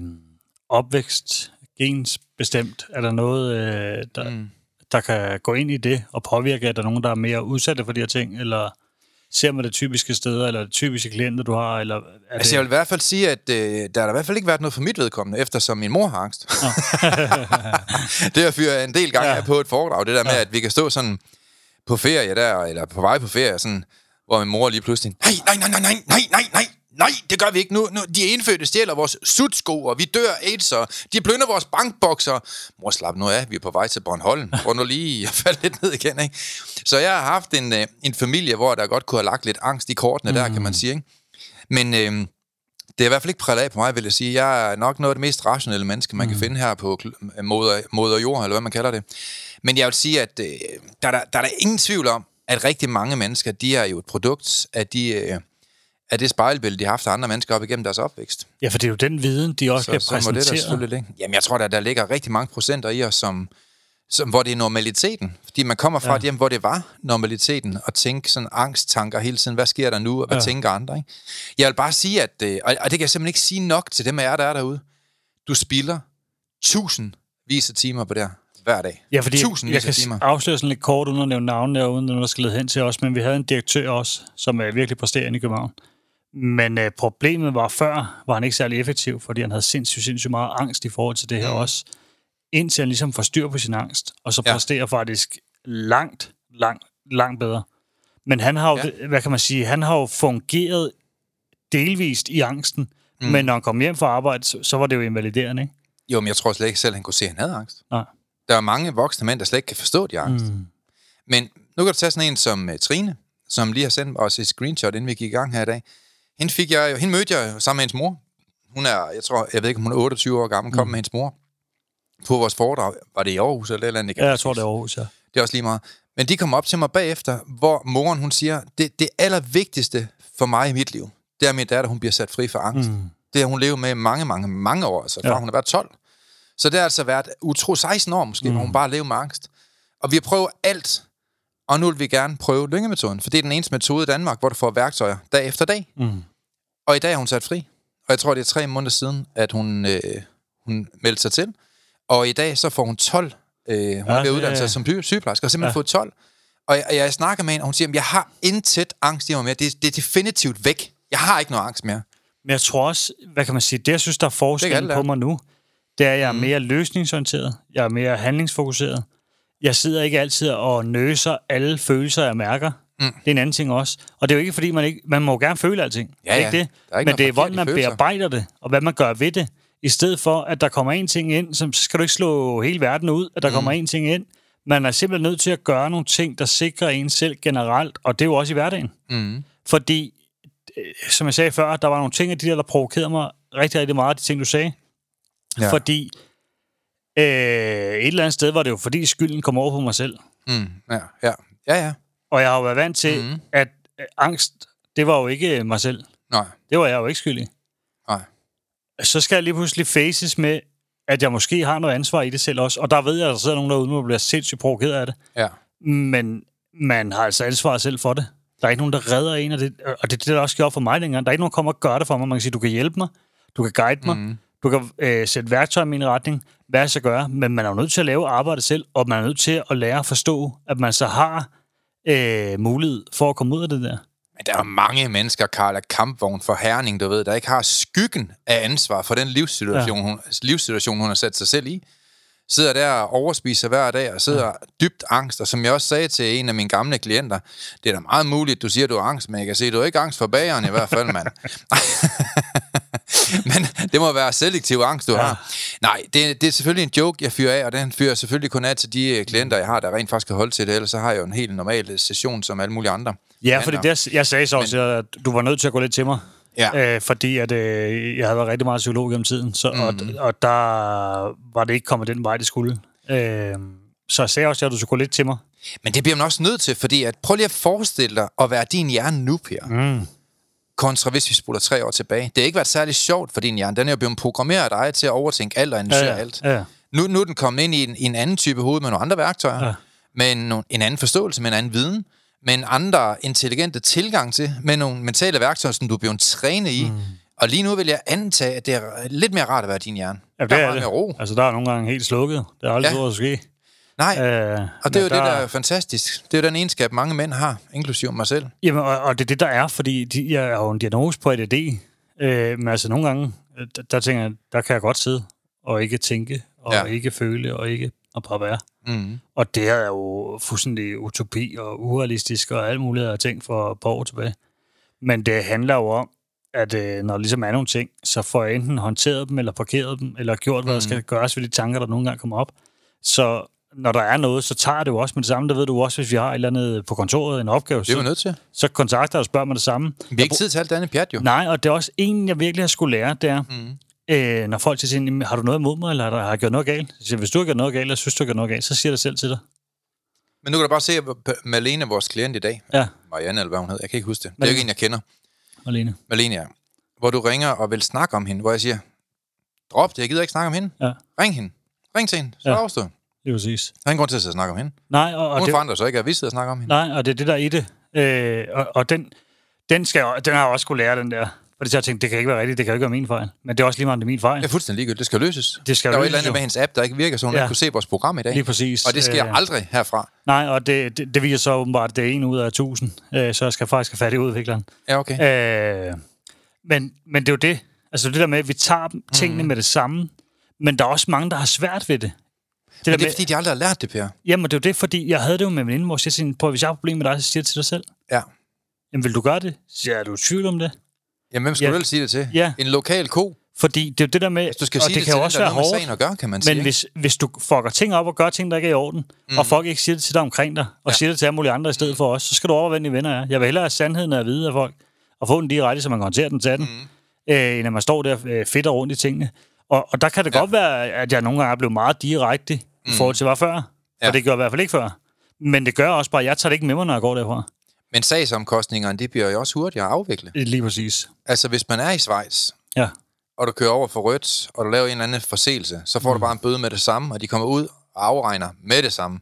opvækst, gens bestemt? Er der noget, øh, der, mm. der kan gå ind i det og påvirke? Er der nogen, der er mere udsatte for de her ting? Eller ser man det typiske steder, eller det typiske klienter, du har? Eller er altså, det... jeg vil i hvert fald sige, at øh, der har i hvert fald ikke været noget for mit vedkommende, eftersom min mor har angst. det har fyret en del gange ja. på et foredrag, det der med, ja. at vi kan stå sådan på ferie der, eller på vej på ferie, sådan, hvor min mor lige pludselig, nej, nej, nej, nej, nej, nej, nej, nej, det gør vi ikke nu. nu de indfødte stjæler vores sutsko, og vi dør AIDS, og de plønder vores bankbokser. Mor, slap nu af, vi er på vej til Bornholm. Prøv nu lige at falde lidt ned igen, ikke? Så jeg har haft en, øh, en familie, hvor der godt kunne have lagt lidt angst i kortene mm. der, kan man sige, ikke? Men øh, det er i hvert fald ikke præget af på mig, vil jeg sige. Jeg er nok noget af det mest rationelle menneske, man mm. kan finde her på moder, moder jord, eller hvad man kalder det. Men jeg vil sige, at øh, der, der, der er der ingen tvivl om, at rigtig mange mennesker, de er jo et produkt af de... Øh, af det spejlbillede, de har haft af andre mennesker op igennem deres opvækst. Ja, for det er jo den viden, de også så, kan præsentere. Så det der selvfølgelig. Jamen, jeg tror, der, der ligger rigtig mange procenter i os, som, som, hvor det er normaliteten. Fordi man kommer fra ja. et hjem, hvor det var normaliteten, at tænke sådan angsttanker hele tiden. Hvad sker der nu, og hvad ja. tænker andre? Ikke? Jeg vil bare sige, at, øh, og det kan jeg simpelthen ikke sige nok til dem af jer, der er derude. Du spilder tusindvis af timer på det her hver dag. Ja, fordi Tusindvis jeg, jeg kan timer. afsløre sådan lidt kort, uden at nævne navnene, og uden at der skal lede hen til os, men vi havde en direktør også, som er virkelig præsterende i København. Men øh, problemet var før, var han ikke særlig effektiv, fordi han havde sindssygt, sindssygt meget angst i forhold til det her mm. også. Indtil han ligesom får styr på sin angst, og så ja. præsterer faktisk langt, langt, langt bedre. Men han har jo, ja. hvad kan man sige, han har jo fungeret delvist i angsten, mm. men når han kom hjem fra arbejde, så, så var det jo invaliderende, ikke? Jo, men jeg tror slet ikke selv, han kunne se, at han havde angst. Nej. Der er mange voksne mænd, der slet ikke kan forstå de angst. Mm. Men nu kan du tage sådan en som uh, Trine, som lige har sendt os et screenshot, inden vi gik i gang her i dag. Hende, fik jeg, hende mødte jeg sammen med hendes mor. Hun er, jeg tror, jeg ved ikke, om hun er 28 år gammel, kom mm. med hendes mor på vores foredrag. Var det i Aarhus eller et eller andet? Ja, jeg tror, det er Aarhus, ja. Det er også lige meget. Men de kom op til mig bagefter, hvor moren hun siger, det, det allervigtigste for mig i mit liv, det er, at min datter hun bliver sat fri for angst. Mm. Det har hun levet med mange, mange, mange år, altså fra ja. hun har været 12. Så det har altså været utro 16 år måske, mm. hvor hun bare lever med angst. Og vi har prøvet alt, og nu vil vi gerne prøve lyngemetoden, for det er den eneste metode i Danmark, hvor du får værktøjer dag efter dag. Mm. Og i dag er hun sat fri. Og jeg tror, det er tre måneder siden, at hun, øh, hun meldte sig til. Og i dag så får hun 12. Øh, hun ja, er ved uddannet sig som sygeplejerske, og simpelthen ja. fået 12. Og jeg, jeg snakker med hende, og hun siger, at jeg har intet angst i mig mere. Det, det er definitivt væk. Jeg har ikke noget angst mere. Men jeg tror også, hvad kan man sige, det jeg synes, der er forskel på mig nu, det er, at jeg er mm. mere løsningsorienteret, jeg er mere handlingsfokuseret. Jeg sidder ikke altid og nøser alle følelser, jeg mærker. Mm. Det er en anden ting også. Og det er jo ikke, fordi man ikke... Man må gerne føle alting. Ja, ja. Ikke det? Ikke Men det er, hvordan man følelser. bearbejder det, og hvad man gør ved det. I stedet for, at der kommer en ting ind, så skal du ikke slå hele verden ud, at der mm. kommer en ting ind. Man er simpelthen nødt til at gøre nogle ting, der sikrer en selv generelt, og det er jo også i hverdagen. Mm. Fordi, øh, som jeg sagde før, der var nogle ting af de der, der provokerede mig rigtig, rigtig meget, de ting, du sagde. Ja. Fordi øh, et eller andet sted var det jo, fordi skylden kom over på mig selv. Mm. Ja, ja. Ja, ja. Og jeg har jo været vant til, mm. at øh, angst, det var jo ikke mig selv. Nej, Det var jeg jo ikke skyldig. nej. Så skal jeg lige pludselig faces med, at jeg måske har noget ansvar i det selv også. Og der ved jeg, at der sidder nogen derude, der bliver sindssygt provokeret af det. Ja. Men man har altså ansvar selv for det. Der er ikke nogen, der redder en, og det, og det er det, der også gjorde for mig dengang. Der er ikke nogen, der kommer og gør det for mig. Man kan sige, du kan hjælpe mig, du kan guide mig, Mm. du kan øh, sætte værktøj i min retning, hvad jeg skal gøre, men man er jo nødt til at lave arbejdet selv, og man er nødt til at lære at forstå, at man så har øh, mulighed for at komme ud af det der. Men der er mange mennesker, Karl, af kampvogn for herning, du ved, der ikke har skyggen af ansvar for den livssituation, ja. hun, livssituation, hun har sat sig selv i. Sidder der og overspiser hver dag, og sidder ja. dybt angst. Og som jeg også sagde til en af mine gamle klienter, det er da meget muligt, du siger, du har angst, men jeg kan se, du har ikke angst for bageren i hvert fald, mand. men det må være selektiv angst, du ja. har. Nej, det, det er selvfølgelig en joke, jeg fyrer af, og den fyrer selvfølgelig kun af til de øh, klienter, jeg har, der rent faktisk kan holde til det, ellers så har jeg jo en helt normal session som alle mulige andre. Ja, Men, fordi og- det, jeg sagde så også, at du var nødt til at gå lidt til mig. Ja. Øh, fordi at, øh, jeg havde været rigtig meget psykolog gennem tiden, så, mm. Mhm. og, og der var det ikke kommet den vej, det skulle. Øh, så jeg sagde også, at du skulle gå lidt til mig. Men det bliver man også nødt til, fordi at, prøv lige at forestille dig at være din hjerne nu, Per. Mm. Kontra hvis vi spoler tre år tilbage. Det har ikke været særlig sjovt for din hjerne. Den er jo blevet programmeret af dig til at overtænke alt og analysere Ja, ja. alt. Ja. Nu, nu er den kommet ind i en, i en anden type hoved med nogle andre værktøjer. Ja. Med en, en anden forståelse, med en anden viden. Med en andre intelligente tilgang til. Med nogle mentale værktøjer, som du er blevet trænet i. Mm. Og lige nu vil jeg antage, at det er lidt mere rart at være din hjerne. Ja, Der er meget det. mere ro. Altså, der er nogle gange helt slukket. Det er aldrig Ja. ja. at ske. Nej, Øh, og det er jo men det, der er fantastisk. Det er jo den egenskab, mange mænd har, inklusive mig selv. Jamen, og, og det er det, der er, fordi de, jeg har jo en diagnose på ADD. Øh, men altså, nogle gange, øh, der, der tænker jeg, der kan jeg godt sidde og ikke tænke, og Ja. ikke føle, og ikke og bare være. Mm. Og det er jo fuldstændig utopi og urealistisk og alt muligt, har tænkt for et par år tilbage. Men det handler jo om, at øh, når der ligesom er nogle ting, så får jeg enten håndteret dem, eller parkeret dem, eller gjort, hvad der skal gøres ved de tanker, der nogle gange kommer op. Så når der er noget, så tager det jo også med det samme. Det ved du også, hvis vi har et eller andet på kontoret, en opgave, Det er så, nødt til. så kontakter og spørger mig det samme. Vi har ikke tid til alt det andet pjat, jo. Nej, og det er også en, jeg virkelig har skulle lære, det er, Mm. øh, når folk siger, "Jamen, har du noget imod mig, eller har jeg gjort noget galt? Så siger, hvis du har gjort noget galt, eller synes du har gjort noget galt, så siger jeg det selv til dig. Men nu kan du bare se, at Malene, vores klient i dag, Ja, Marianne eller hvad hun hed, jeg kan ikke huske det. Det er Malene. jo ikke en, jeg kender. Malene. Malene, ja. Hvor du ringer og vil snakke om hende, hvor jeg siger, drop det, jeg gider ikke snakke om hende. Ja. Ring hende. Ring til hende. Så Ja. ja. Der Lige præcis. er ingen grund til at snakke om hende. Nej, og, og Hun det, forandrer sig ikke, at vi sidder og snakker om hende. nej, og det er det, der er i det. Øh, og, og den, den, skal den har jeg også skulle lære, den der. Fordi så har jeg tænkt, det kan ikke være rigtigt, det kan ikke være min fejl. Men det er også lige meget, det er min fejl. Det er fuldstændig ligegyldigt. Det skal løses. Det skal der var et eller andet jo. med hendes app, der ikke virker, så hun Ja. ikke kunne se vores program i dag. Lige præcis. Og det sker Øh, aldrig herfra. Nej, og det, det, det viser så åbenbart, at det er en ud af tusind. Øh, så jeg skal faktisk have fat i udvikleren. Ja, okay. Øh, men, men det er jo det. Altså det der med, at vi tager dem- tingene mm. med det samme. Men der er også mange, der har svært ved det. Det Men det er med, fordi, de aldrig har lært det, Per. Jamen, det er jo det, fordi jeg havde det jo med min hvor jeg siger, på, hvis jeg har problemer med dig, så siger jeg til dig selv. Ja. Jamen, vil du gøre det? Så siger jeg, er du i tvivl om det? Jamen, hvem skulle Ja. du ellers sige det til? Ja. En lokal ko. Fordi det er jo det der med, Hvis du skal og sige det, det, kan til jo den, også der være hårdt, at gøre, kan man sige. men hvis, hvis du fucker ting op og gør ting, der ikke er i orden, mm. og folk ikke siger det til dig omkring dig, og Ja. siger det til alle mulige andre i stedet for os, så skal du overveje, hvem venner er. Jeg vil hellere have sandheden at vide af folk, og få den direkte, så man kan håndtere den til den, mm. øh, end at man står der øh, fedt og rundt i tingene. Og, og der kan det ja. godt være, at jeg nogle gange er blevet meget direkte i forhold til, hvad før. Ja. Ja. Og det gør jeg i hvert fald ikke før. Men det gør også bare, at jeg tager det ikke med mig, når jeg går derfra. Men sagsomkostningerne, de bliver jo også hurtigere at afvikle. Lige præcis. Altså, hvis man er i Schweiz, Ja. og du kører over for rødt, og du laver en eller anden forseelse, så får mm. du bare en bøde med det samme, og de kommer ud og afregner med det samme.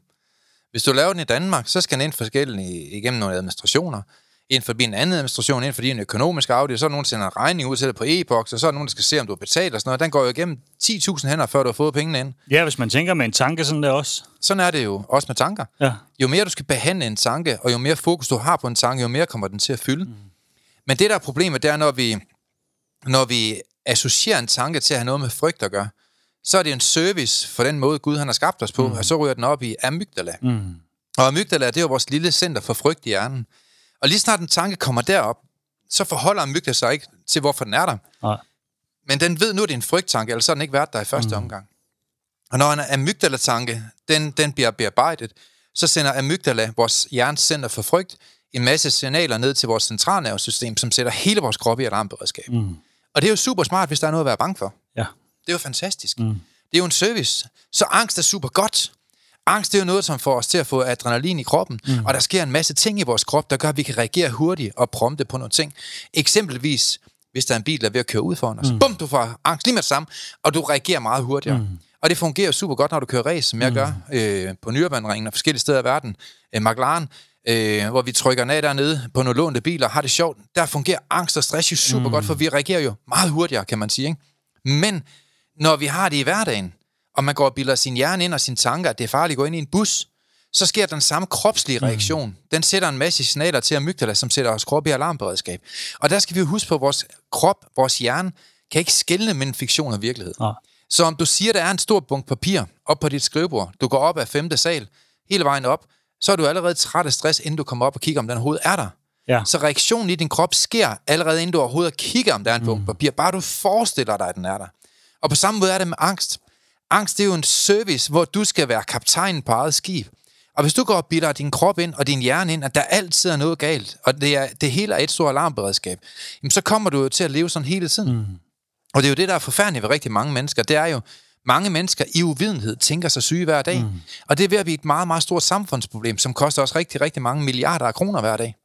Hvis du laver den i Danmark, så skal den ind forskellige igennem nogle administrationer, ind forbi en anden administration, ind forbi en økonomisk afdeling, så er nogen, der sender en regning ud til dig på e-boks, og så er nogen, der skal se, om du har betalt og sådan noget. Den går jo igennem 10.000 hænder, før du har fået pengene ind. Ja, hvis man tænker med en tanke sådan der også. Sådan er det jo også med tanker. Ja. Jo mere du skal behandle en tanke, og jo mere fokus du har på en tanke, jo mere kommer den til at fylde. Mm. Men det, der er problemet, det er, når vi, når vi associerer en tanke til at have noget med frygt at gøre, så er det en service for den måde, Gud han har skabt os på, mm. og så ryger den op i amygdala. Mm. Og amygdala, det er jo vores lille center for frygt i hjernen. Og lige snart en tanke kommer derop, så forholder amygdala sig ikke til, hvorfor den er der. Nej. Men den ved nu, at det er en frygttanke, ellers har den ikke været der i første mm. omgang. Og når en amygdala-tanke, den, den bliver bearbejdet, så sender amygdala, vores hjernes center for frygt, en masse signaler ned til vores centralnervesystem, som sætter hele vores krop i alarmberedskab. Mm. Og det er jo super smart, hvis der er noget at være bange for. Ja. Det er jo fantastisk. Mm. Det er jo en service. Så angst er super godt. Angst det er jo noget, som får os til at få adrenalin i kroppen, mm. og der sker en masse ting i vores krop, der gør, at vi kan reagere hurtigt og prompte på nogle ting. Eksempelvis, hvis der er en bil, der er ved at køre ud foran os. Mm. Bum, du får angst lige med det samme, og du reagerer meget hurtigere. Mm. Og det fungerer super godt, når du kører race, som jeg mm. gør øh, på Nyrebaneringen og forskellige steder i verden. Øh, McLaren, øh, hvor vi trykker ned dernede på nogle lånte biler, har det sjovt. Der fungerer angst og stress jo super mm. godt, for vi reagerer jo meget hurtigere, kan man sige. Ikke? Men når vi har det i hverdagen, og man går og bilder sin hjerne ind og sine tanker, at det er farligt at gå ind i en bus, så sker den samme kropslige mm. reaktion. Mm. Den sætter en masse signaler til amygdala, som sætter os krop i alarmberedskab. Og der skal vi huske på, at vores krop, vores hjerne, kan ikke skelne mellem fiktion og virkelighed. Ja. Så om du siger, der er en stor bunke papir op på dit skrivebord, du går op af femte sal, hele vejen op, så er du allerede træt af stress, inden du kommer op og kigger, om den overhovedet er der. Ja. Så reaktionen i din krop sker allerede, inden du overhovedet kigger, om der er en bunke mm. papir. Bare du forestiller dig, at den er der. Og på samme måde er det med angst. Angst det er jo en service, hvor du skal være kaptajnen på eget skib. Og hvis du går og bilder din krop ind og din hjerne ind, at der altid er noget galt, og det, er, det hele er et stort alarmberedskab, jamen så kommer du jo til at leve sådan hele tiden. Mm. Og det er jo det, der er forfærdeligt ved rigtig mange mennesker. Det er jo, mange mennesker i uvidenhed tænker sig syge hver dag. Mm. Og det er ved at blive et meget, meget stort samfundsproblem, som koster os rigtig, rigtig mange milliarder af kroner hver dag.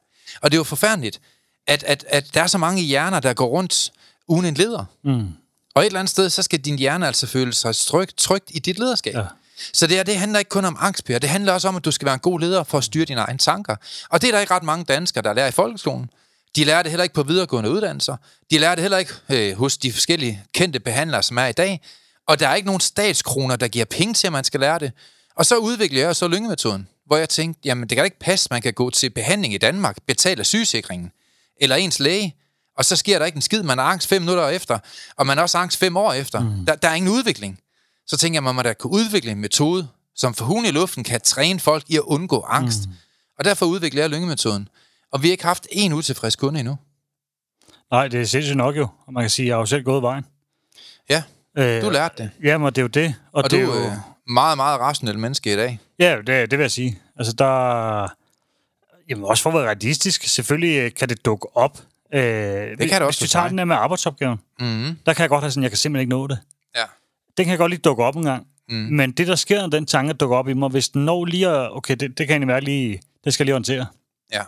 Og det er jo forfærdeligt, at, at, at der er så mange hjerner, der går rundt uden en leder. Mm. Og et eller andet sted, så skal din hjerne altså føle sig trygt, trygt i dit lederskab. Ja. Så det, her, det handler ikke kun om angst, Per. Det handler også om, at du skal være en god leder for at styre dine egne tanker. Og det er der ikke ret mange danskere, der lærer i folkeskolen. De lærer det heller ikke på videregående uddannelser. De lærer det heller ikke øh, hos de forskellige kendte behandlere, som er i dag. Og der er ikke nogen statskroner, der giver penge til, at man skal lære det. Og så udvikler jeg så lyngemetoden, hvor jeg tænkte, jamen det kan ikke passe, at man kan gå til behandling i Danmark, betale sygesikringen, eller ens læge, og så sker der ikke en skid. Man har angst fem minutter efter, og man har også angst fem år efter. Mm. Der, der er ingen udvikling. Så tænker jeg, man må da kunne udvikle en metode, som for hun i luften kan træne folk i at undgå angst. Mm. Og derfor udvikler jeg lyngemetoden. Og vi har ikke haft en utilfreds kunde endnu. Nej, det er sindssygt nok jo. Og man kan sige, at jeg har jo selv gået vejen. Ja, øh, du lærte det. Jamen, det er jo det. Og, og det du er jo... meget, meget rationel menneske i dag. Ja, det, det vil jeg sige. Altså, der... Jamen, også for at være realistisk. Selvfølgelig kan det dukke op. Øh, det kan det også Hvis vi tager den der med arbejdsopgaven, mm-hmm. der kan jeg godt have sådan, jeg kan simpelthen ikke nå det. Ja. Den kan jeg godt lige dukke op en gang. Mm. Men det, der sker, når den tanke dukker op i mig, hvis den når lige at, okay, det, det kan egentlig være lige, det skal jeg lige håndtere. Ja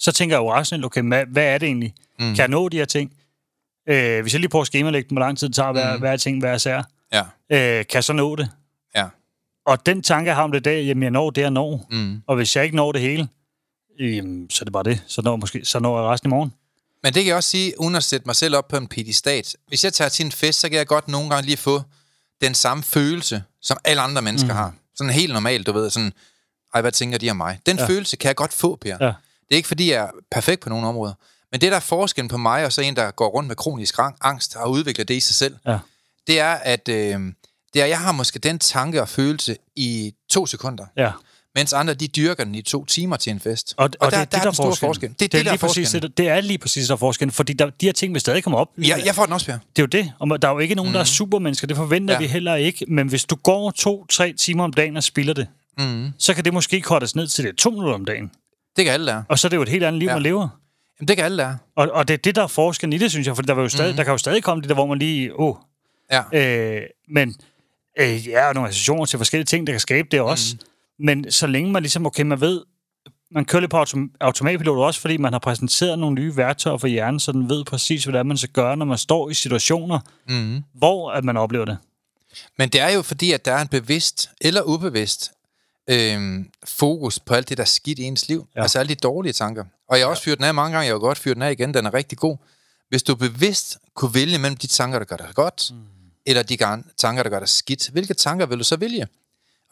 så tænker jeg jo rationelt, okay, hvad, hvad er det egentlig? Mm. Kan jeg nå de her ting? Øh, hvis jeg lige prøver at skemalægge dem, hvor lang tid det tager, hvad, mm. hvad er ting, hvad er sær? Ja. Øh, kan jeg så nå det? Ja. Og den tanke, jeg har om det dag, jamen jeg når det, jeg når. Mm. Og hvis jeg ikke når det hele, jamen, så er det bare det. Så når, måske, så når jeg resten i morgen. Men det kan jeg også sige, uden at sætte mig selv op på en pedestat. Hvis jeg tager til en fest, så kan jeg godt nogle gange lige få den samme følelse, som alle andre mennesker mm. har. Sådan helt normalt, du ved, sådan, ej, hvad tænker de om mig? Den ja. følelse kan jeg godt få, Per. Ja. Det er ikke, fordi jeg er perfekt på nogle områder. Men det, der er forskellen på mig og så en, der går rundt med kronisk angst og udvikler det i sig selv, ja. det er, at øh, det er, jeg har måske den tanke og følelse i to sekunder. Ja. Mens andre, de dyrker den i to timer til en fest. Og, og, og der, det, der, der er den store forskel. Det, det, det, er lige præcis, det, det er lige præcis der forskellen, fordi der, de her ting vil stadig komme op. Ja, jeg får den også, Per. Det er jo det, og der er jo ikke nogen, der er mhm. supermennesker, det forventer ja. vi heller ikke, men hvis du går to-tre timer om dagen og spiller det, mm. så kan det måske kortes ned til det to minutter om dagen. Det kan alle lære. Og så er det jo et helt andet liv, ja. man lever. Jamen, det kan alle lære. Og, og det er det, der er forskellen i det, synes jeg, for der, var jo stadig, mm-hmm. der kan jo stadig komme det der, hvor man lige, åh. Oh. Ja. Øh, men øh, ja, og nogle associationer til forskellige ting, der kan skabe det også. Mm. Men så længe man ligesom, okay, man ved, man kører lidt på autom- automatpilot også, fordi man har præsenteret nogle nye værktøjer for hjernen, så den ved præcis, hvad man skal gøre, når man står i situationer, mm. hvor at man oplever det. Men det er jo fordi, at der er en bevidst eller ubevidst øh, fokus på alt det, der er skidt i ens liv. Ja. Altså alle de dårlige tanker. Og jeg har også fyret den af mange gange, jeg har godt fyret den af igen, den er rigtig god. Hvis du bevidst kunne vælge mellem de tanker, der gør dig godt, mm. eller de tanker, der gør dig skidt, hvilke tanker vil du så vælge?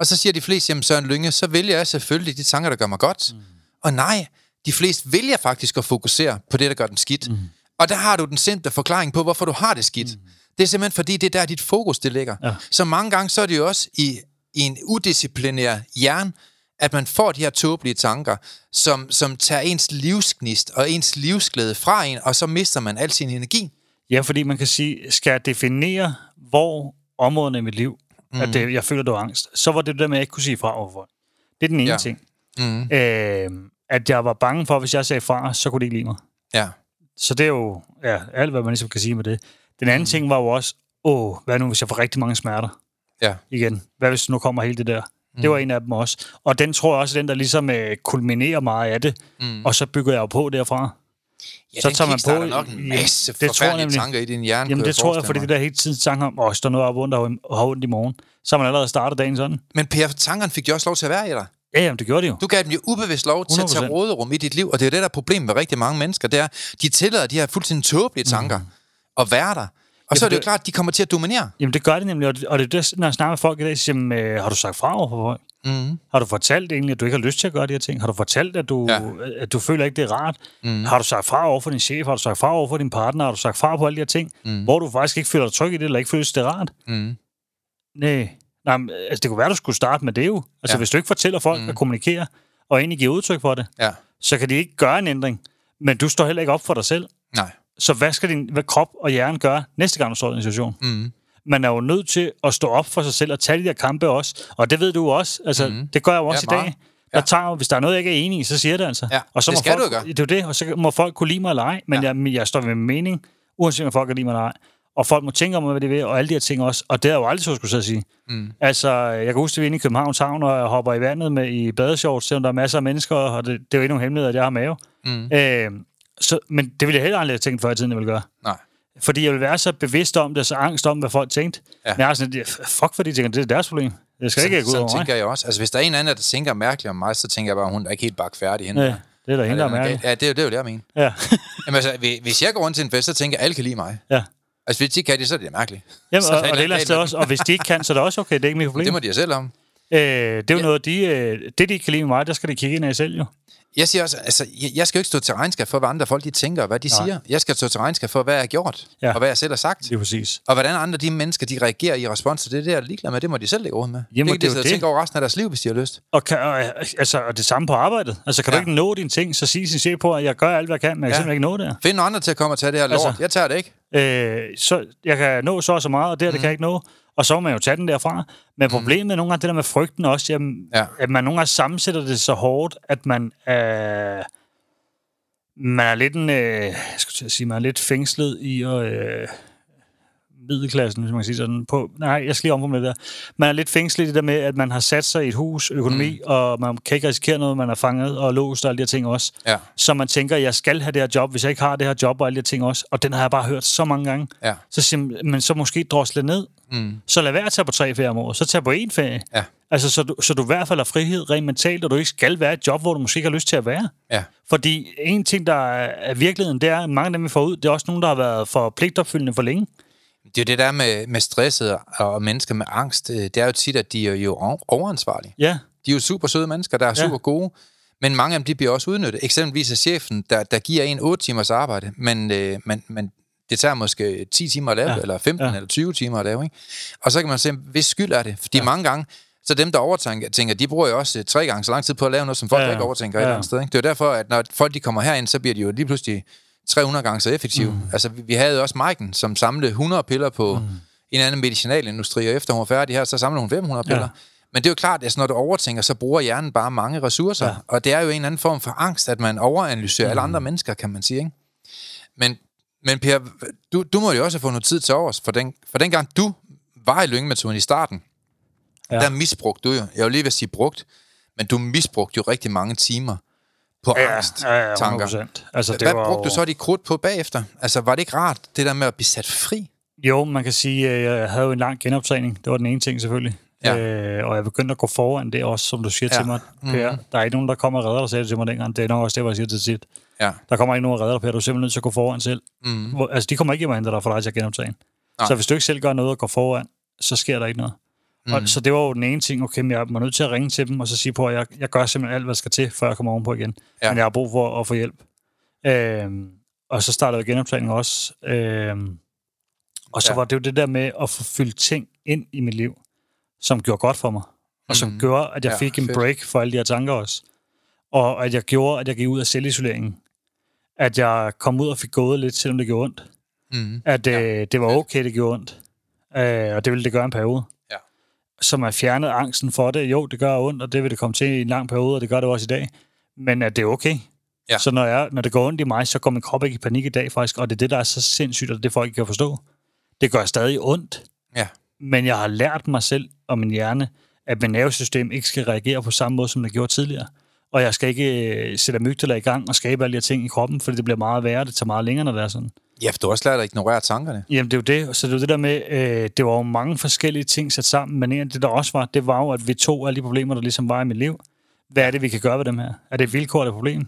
Og så siger de fleste, jamen Søren Lynge, så vælger jeg selvfølgelig de tanker, der gør mig godt. Mm. Og nej, de fleste vælger faktisk at fokusere på det, der gør dem skidt. Mm. Og der har du den simple forklaring på, hvorfor du har det skidt. Mm. Det er simpelthen fordi, det er der, dit fokus det ligger. Ja. Så mange gange, så er det jo også i i en udisciplinær hjerne, at man får de her tåbelige tanker, som, som tager ens livsgnist og ens livsglæde fra en, og så mister man al sin energi. Ja, fordi man kan sige, skal jeg definere, hvor områderne i mit liv, mm. at det, jeg føler, det var angst, så var det det der med, at jeg ikke kunne sige fra over for folk. Det er den ene Ja. ting. Mm. Øh, at jeg var bange for, at hvis jeg sagde fra, så kunne de ikke lide mig. Ja. Så det er jo ja, alt, hvad man ligesom kan sige med det. Den anden mm. ting var jo også, åh, hvad nu, hvis jeg får rigtig mange smerter Ja. igen? Hvad hvis nu kommer hele det der? Mm. Det var en af dem også. Og den tror jeg også er den, der ligesom øh, kulminerer meget af det. Mm. Og så bygger jeg jo på derfra. Ja, så tager man på- nok en masse det tror jeg nemlig. tanker i din hjerne. Jamen det tror jeg, fordi det der hele tiden tanker om, åh, står noget op ondt og har ondt i morgen. Så har man allerede startet dagen sådan. Men Per, tankerne fik jo også lov til at være i dig. Ja, jamen, det gjorde de jo. Du gav dem jo ubevidst lov til at tage 100%. råderum i dit liv, og det er jo det, der er problemet med rigtig mange mennesker, det er, de tillader de her fuldstændig tåbelige tanker at være der. Og så er det jo klart, at de kommer til at dominere. Jamen det gør det nemlig, og det, og det er det, når jeg snakker med folk i dag, så siger, øh, har du sagt fra over for folk? Mm. Har du fortalt egentlig, at du ikke har lyst til at gøre de her ting? Har du fortalt, at du, Ja. ja. at du føler ikke, det er rart? Mm. Har du sagt fra over for din chef? Har du sagt fra over for din partner? Har du sagt fra på alle de her ting, mm. hvor du faktisk ikke føler dig tryg i det, eller ikke føler, at det er rart? Mm. Nej. Nej, men, altså det kunne være, at du skulle starte med det jo. Altså Ja. ja. hvis du ikke fortæller folk mm. at kommunikere, og egentlig giver udtryk for det, Ja. så kan de ikke gøre en ændring. Men du står heller ikke op for dig selv. Nej. Så hvad skal din hvad krop og hjerne gøre næste gang, du står i en situation? Mm. Man er jo nødt til at stå op for sig selv og tage de der kampe også. Og det ved du også. Altså, mm. Det gør jeg jo også Ja, ja, i dag. Der tager, hvis der er noget, jeg ikke er enig i, så siger jeg det altså. Ja, og så det må skal folk, du gøre. Det er jo det, og så må folk kunne lide mig eller ej. Men Ja. ja. jeg, jeg står ved min mening, uanset om folk kan lide mig eller ej. Og folk må tænke om, hvad de vil, og alle de her ting også. Og det er jo aldrig så, skulle jeg sige. Mm. Altså, jeg kan huske, at vi er inde i Københavns Havn, og jeg hopper i vandet med i badeshorts, selvom der er masser af mennesker, og det, det er jo ikke nogen hemmelighed, at jeg har mave. Mm. Øh, så, men det ville jeg heller aldrig have tænkt før i tiden, jeg ville gøre. Nej. Fordi jeg vil være så bevidst om det, så angst om, hvad folk tænkte. Ja. Men jeg er sådan, fuck for de tænker, det er deres problem. Det skal ikke gå ud over mig. tænker jeg også. Altså, hvis der er en anden, der tænker mærkeligt om mig, så tænker jeg bare, hun er ikke helt bak færdig hende. Ja, det er der hende, der er mærkeligt. Ja, det er, det er jo det, jeg mener. Ja. Jamen, altså, hvis- jeg går rundt til en fest, så tænker jeg, at alle kan lide mig. ja. Altså, hvis de ikke kan det, så er det mærkeligt. Jamen, Så og, og det et eller andet galt sted med også. Og hvis de ikke kan, så er det også okay. Det er ikke mit problem. Det må de selv om. øh, det er jo Ja. noget, de, øh, det de ikke kan lide med mig, der skal de kigge ind af selv jo. Jeg siger også, altså, jeg, jeg skal jo ikke stå til regnskab for, hvad andre folk de tænker, og hvad de Nej. siger. Jeg skal stå til regnskab for, hvad jeg har gjort, Ja. og hvad jeg selv har sagt. Det er præcis. Og hvordan andre de mennesker, de reagerer i respons til det, det er jeg ligeglad med. Det må de selv lægge råd med. Jamen, det det kan jo de sidde og det. tænke over resten af deres liv, hvis de har lyst. Og, kan, og, altså, og det samme på arbejdet. Altså, kan Ja. du ikke nå dine ting, så sig sin chef på, at jeg gør alt, hvad jeg kan, men jeg kan simpelthen ikke nå det. Find nogle andre til at komme og tage det her lort. Altså- Jeg tager det ikke. øh, så jeg kan nå så og så meget, og det her, det kan jeg ikke nå. Og så må man jo tage den derfra. Men problemet er nogle gange det der med frygten også, jamen, Ja. at man nogle gange sammensætter det så hårdt, at man er, man er lidt en, øh, jeg skulle sige, man er lidt fængslet i at, øh, middelklassen, hvis man kan sige sådan. På, nej, jeg skal lige omformulere det der. Man er lidt fængslet i det der med, at man har sat sig i et hus, økonomi, mm. og man kan ikke risikere noget, man er fanget og låst og alle de her ting også. Ja. Så man tænker, jeg skal have det her job, hvis jeg ikke har det her job og alle de her ting også. Og den har jeg bare hørt så mange gange. Ja. Så siger man, men så måske drosle ned. Mm. Så lad være at tage på tre ferier om året. Så tag på én ferie. Ja. Altså, så du, så du i hvert fald har frihed rent mentalt, og du ikke skal være i et job, hvor du måske ikke har lyst til at være. Ja. Fordi en ting, der er virkeligheden, det er, at mange af dem, vi får ud, det er også nogen, der har været for pligtopfyldende for længe. Det er jo det der med, med stresset og mennesker med angst. øh, Det er jo tit, at de er jo overansvarlige. Ja, De er jo super søde mennesker, der er Ja. super gode. Men mange af dem, de bliver også udnyttet. Eksempelvis er chefen, der, der giver en 8 timers arbejde, men, øh, men, men det tager måske 10 timer at lave, ja. Eller 15 ja. Eller 20 timer at lave. Ikke? Og så kan man se, hvis skyld er det? Fordi ja. mange gange, så dem, der overtænker, tænker, de bruger jo også øh, tre gange så lang tid på at lave noget, som folk, ja. Ikke overtænker ja. et eller andet sted. Ikke? Det er derfor, at når folk de kommer herind, så bliver de jo lige pludselig 300 gange så effektive. Mm. Altså, vi, vi havde jo også Maiken, som samlede 100 piller på mm. en anden medicinalindustri, og efter hun var færdig her, så samlede hun 500 piller. Ja. Men det er jo klart, at når du overtænker, så bruger hjernen bare mange ressourcer. Ja. Og det er jo en anden form for angst, at man overanalyserer mm. alle andre mennesker, kan man sige. Ikke? Men, men Per, du, du må jo også have fået noget tid til overs, for, den, for dengang du var i lyngemetoden i starten, ja. Der misbrugte du jo, jeg vil lige vil sige brugt, men du misbrugte jo rigtig mange timer på ja, angst, ja, ja, tanker. 100%. Altså, det Hvad var brugte jo- du så dit krudt på bagefter? Altså, var det ikke rart, det der med at blive sat fri? Jo, man kan sige, at jeg havde jo en lang genoptræning. Det var den ene ting selvfølgelig. Ja. Øh, og jeg begyndte at gå foran det også, som du siger Ja. til mig, Per. Mhm. Der er ikke nogen, der kommer og redder dig, sagde du til mig dengang. Det er nok også det, hvad jeg siger til sit. Ja. Der kommer ikke nogen, der redder dig, Per. Du er simpelthen nødt til at gå foran selv. Mm. Hvor, altså, de kommer ikke hjem og henter dig for dig til at genoptræne. Nej. Så hvis du ikke selv gør noget og går foran, så sker der ikke noget. Mm. Og, så det var jo den ene ting, okay, men jeg er nødt til at ringe til dem, og så sige på, at jeg, jeg gør simpelthen alt, hvad der skal til, før jeg kommer ovenpå igen. Ja. Men jeg har brug for at få hjælp. Øhm, og så startede jeg genoptræning også. Øhm, og så ja. var det jo det der med at få fyldt ting ind i mit liv, som gjorde godt for mig. Og som Mhm. gjorde, at jeg Ja, fik en fedt. break for alle de her tanker også. Og at jeg gjorde, at jeg gik ud af selvisoleringen. At jeg kom ud og fik gået lidt, selvom det gjorde ondt Mm. at øh, det var okay, det gjorde ondt. Øh, og det ville det gøre en periode. Ja. som har fjernet angsten for det. Jo, det gør ondt, og det vil det komme til i en lang periode, og det gør det også i dag. Men at det er okay. Ja. Så når, jeg, når det går ondt i mig, så går min krop ikke i panik i dag faktisk, og det er det, der er så sindssygt, og det folk ikke kan forstå. Det gør stadig ondt, Ja. Men jeg har lært mig selv og min hjerne, at mit nervesystem ikke skal reagere på samme måde, som det gjorde tidligere. Og jeg skal ikke øh, sætte amygdala i gang og skabe alle de her ting i kroppen, fordi det bliver meget værre, det tager meget længere, når det er sådan. Ja, for du har også lært at ignorere tankerne. Jamen, det er jo det. Så det er det der med, øh, det var jo mange forskellige ting sat sammen, men en af det, der også var, det var jo, at vi tog alle de problemer, der ligesom var i mit liv. Hvad er det, vi kan gøre ved dem her? Er det et vilkår eller et problem?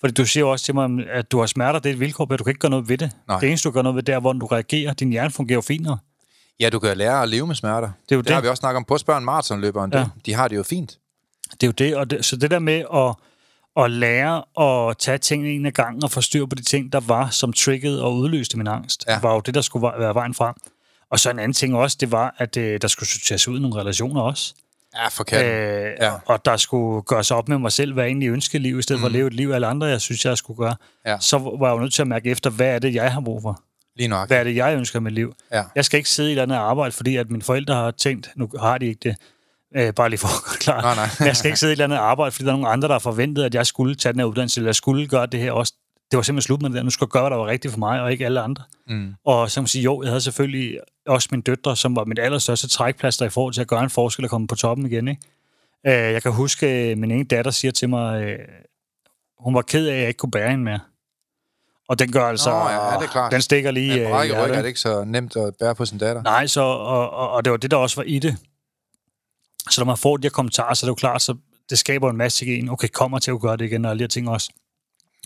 Fordi du siger jo også til mig, at du har smerter, det er et vilkår, men du kan ikke gøre noget ved det. Nej. Det eneste, du gør noget ved, det er, hvordan du reagerer. Din hjerne fungerer jo finere. Ja, du kan lære at leve med smerter. Det er jo det. det. har vi også snakket om på spørgen maratonløberen. Ja. Ja. De har det jo fint. Det er jo det, og det, så det der med at, at lære at tage tingene en af gangen og få styr på de ting, der var, som triggede og udløste min angst, ja. Var jo det, der skulle være- vejen frem. Og så en anden ting også, det var, at øh, der skulle sorteres ud nogle relationer også. Ja, for katten. Øh, Ja. ja. Og der skulle gøres op med mig selv, hvad jeg egentlig ønskede liv, i stedet mm. for at leve et liv, alle andre, jeg synes, jeg skulle gøre. Ja. Så var jeg jo nødt til at mærke efter, hvad er det, jeg har brug for? Lige nok. Hvad er det, jeg ønsker med mit liv? Ja. Jeg skal ikke sidde i et eller andet arbejde, fordi at mine forældre har tænkt, nu har de ikke det, øh, bare lige for at gøre klar. Nej, nej. Men jeg skal ikke sidde i et eller andet arbejde, fordi der er nogle andre, der har forventet, at jeg skulle tage den her uddannelse, eller jeg skulle gøre det her også. Det var simpelthen slut med det der. Nu skulle jeg gøre, hvad der var rigtigt for mig, og ikke alle andre. Mm. Og så kan man sige, jo, jeg havde selvfølgelig også mine døtre, som var mit allerstørste trækplaster i forhold til at gøre en forskel og komme på toppen igen. Ikke? Øh, jeg kan huske, at min ene datter siger til mig, øh, hun var ked af, at jeg ikke kunne bære hende mere. Og den gør altså, Nå, ja, det er klart. den stikker lige Med øh, i brækket ryg er det ikke så nemt at bære på sin datter. Nej, så, og, og, og det var det, der også var i det. Så når man får de her kommentarer, så er det jo klart, så det skaber en masse en. Okay, kommer til at gøre det igen, og alle de her ting også.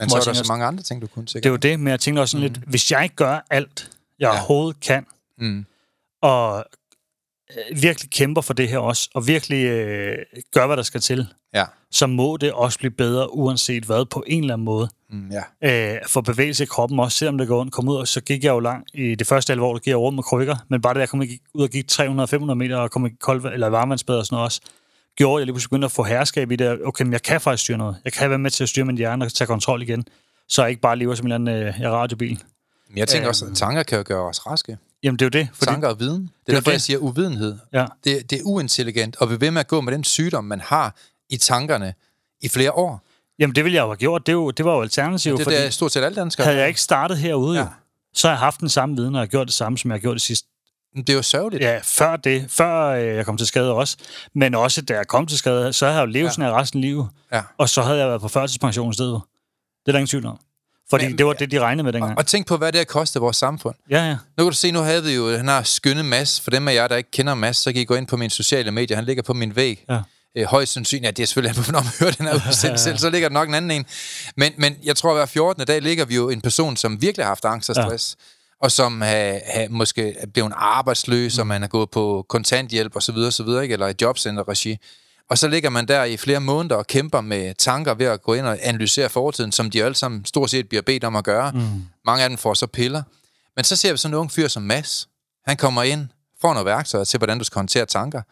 Men så er der så mange andre ting, du kunne sikkert. Det er jo det, men jeg tænker også sådan mm. lidt, hvis jeg ikke gør alt, jeg Ja. overhovedet kan, Mm. og øh, virkelig kæmper for det her også, og virkelig øh, gør, hvad der skal til, Ja. så må det også blive bedre, uanset hvad, på en eller anden måde. Mm, ja. Øh, for bevægelse i kroppen også, selvom det går ondt, kom ud, og så gik jeg jo langt. I det første halve år, der gik jeg rundt med krykker, men bare det, jeg kom ud og gik 300-500 meter, og kom i kold, eller varmvandsbad og sådan noget også, gjorde, at jeg lige pludselig begyndte at få herskab i det. Okay, men jeg kan faktisk styre noget. Jeg kan være med til at styre min hjerne og tage kontrol igen, så jeg ikke bare lever som en eller anden øh, radiobil. Men jeg tænker Øhm. også, at tanker kan jo gøre os raske. Jamen, det er jo det. Fordi, tanker og viden. Det er er derfor, det. jeg siger uvidenhed. Ja. Det, det er uintelligent at blive ved med at gå med den sygdom, man har i tankerne i flere år. Jamen, det ville jeg jo have gjort. Det, jo, det var jo alternativet, Det fordi er stort set alle danskere. havde jeg ikke startet herude, ja. Ja. jo, så har jeg haft den samme viden, og jeg har gjort det samme, som jeg har gjort det sidste Det er jo sørgeligt. Ja, før det. Før øh, jeg kom til skade også. Men også da jeg kom til skade, så havde jeg jo levet ja. sådan her resten af livet. Ja. Og så havde jeg været på førtidspension i stedet. Det er der ingen tvivl om. Fordi Men- det var det, de regnede med dengang. Og tænk på, hvad det har kostet vores samfund. Ja, ja. Nu kan du se, nu havde vi jo den her skønne Mads. For dem af jer, der ikke kender Mads, så kan I gå ind på mine sociale medier. Han ligger på min væg. Ja. Øh, højst sandsynligt, ja, det er selvfølgelig, at når man hører den her udsendelse selv, så ligger der nok en anden en. Men, men jeg tror, at hver 14. dag ligger vi jo en person, som virkelig har haft angst og Ja. stress. Og som har, har måske er blevet arbejdsløs, mm. og man er gået på kontanthjælp osv., osv. Ikke? eller i jobcenter-regi. Og så ligger man der i flere måneder og kæmper med tanker ved at gå ind og analysere fortiden, som de alle sammen stort set bliver bedt om at gøre. Mm. Mange af dem får så piller. Men så ser vi sådan en ung fyr som Mads. Han kommer ind, får noget værktøj til, hvordan du skal håndtere tanker.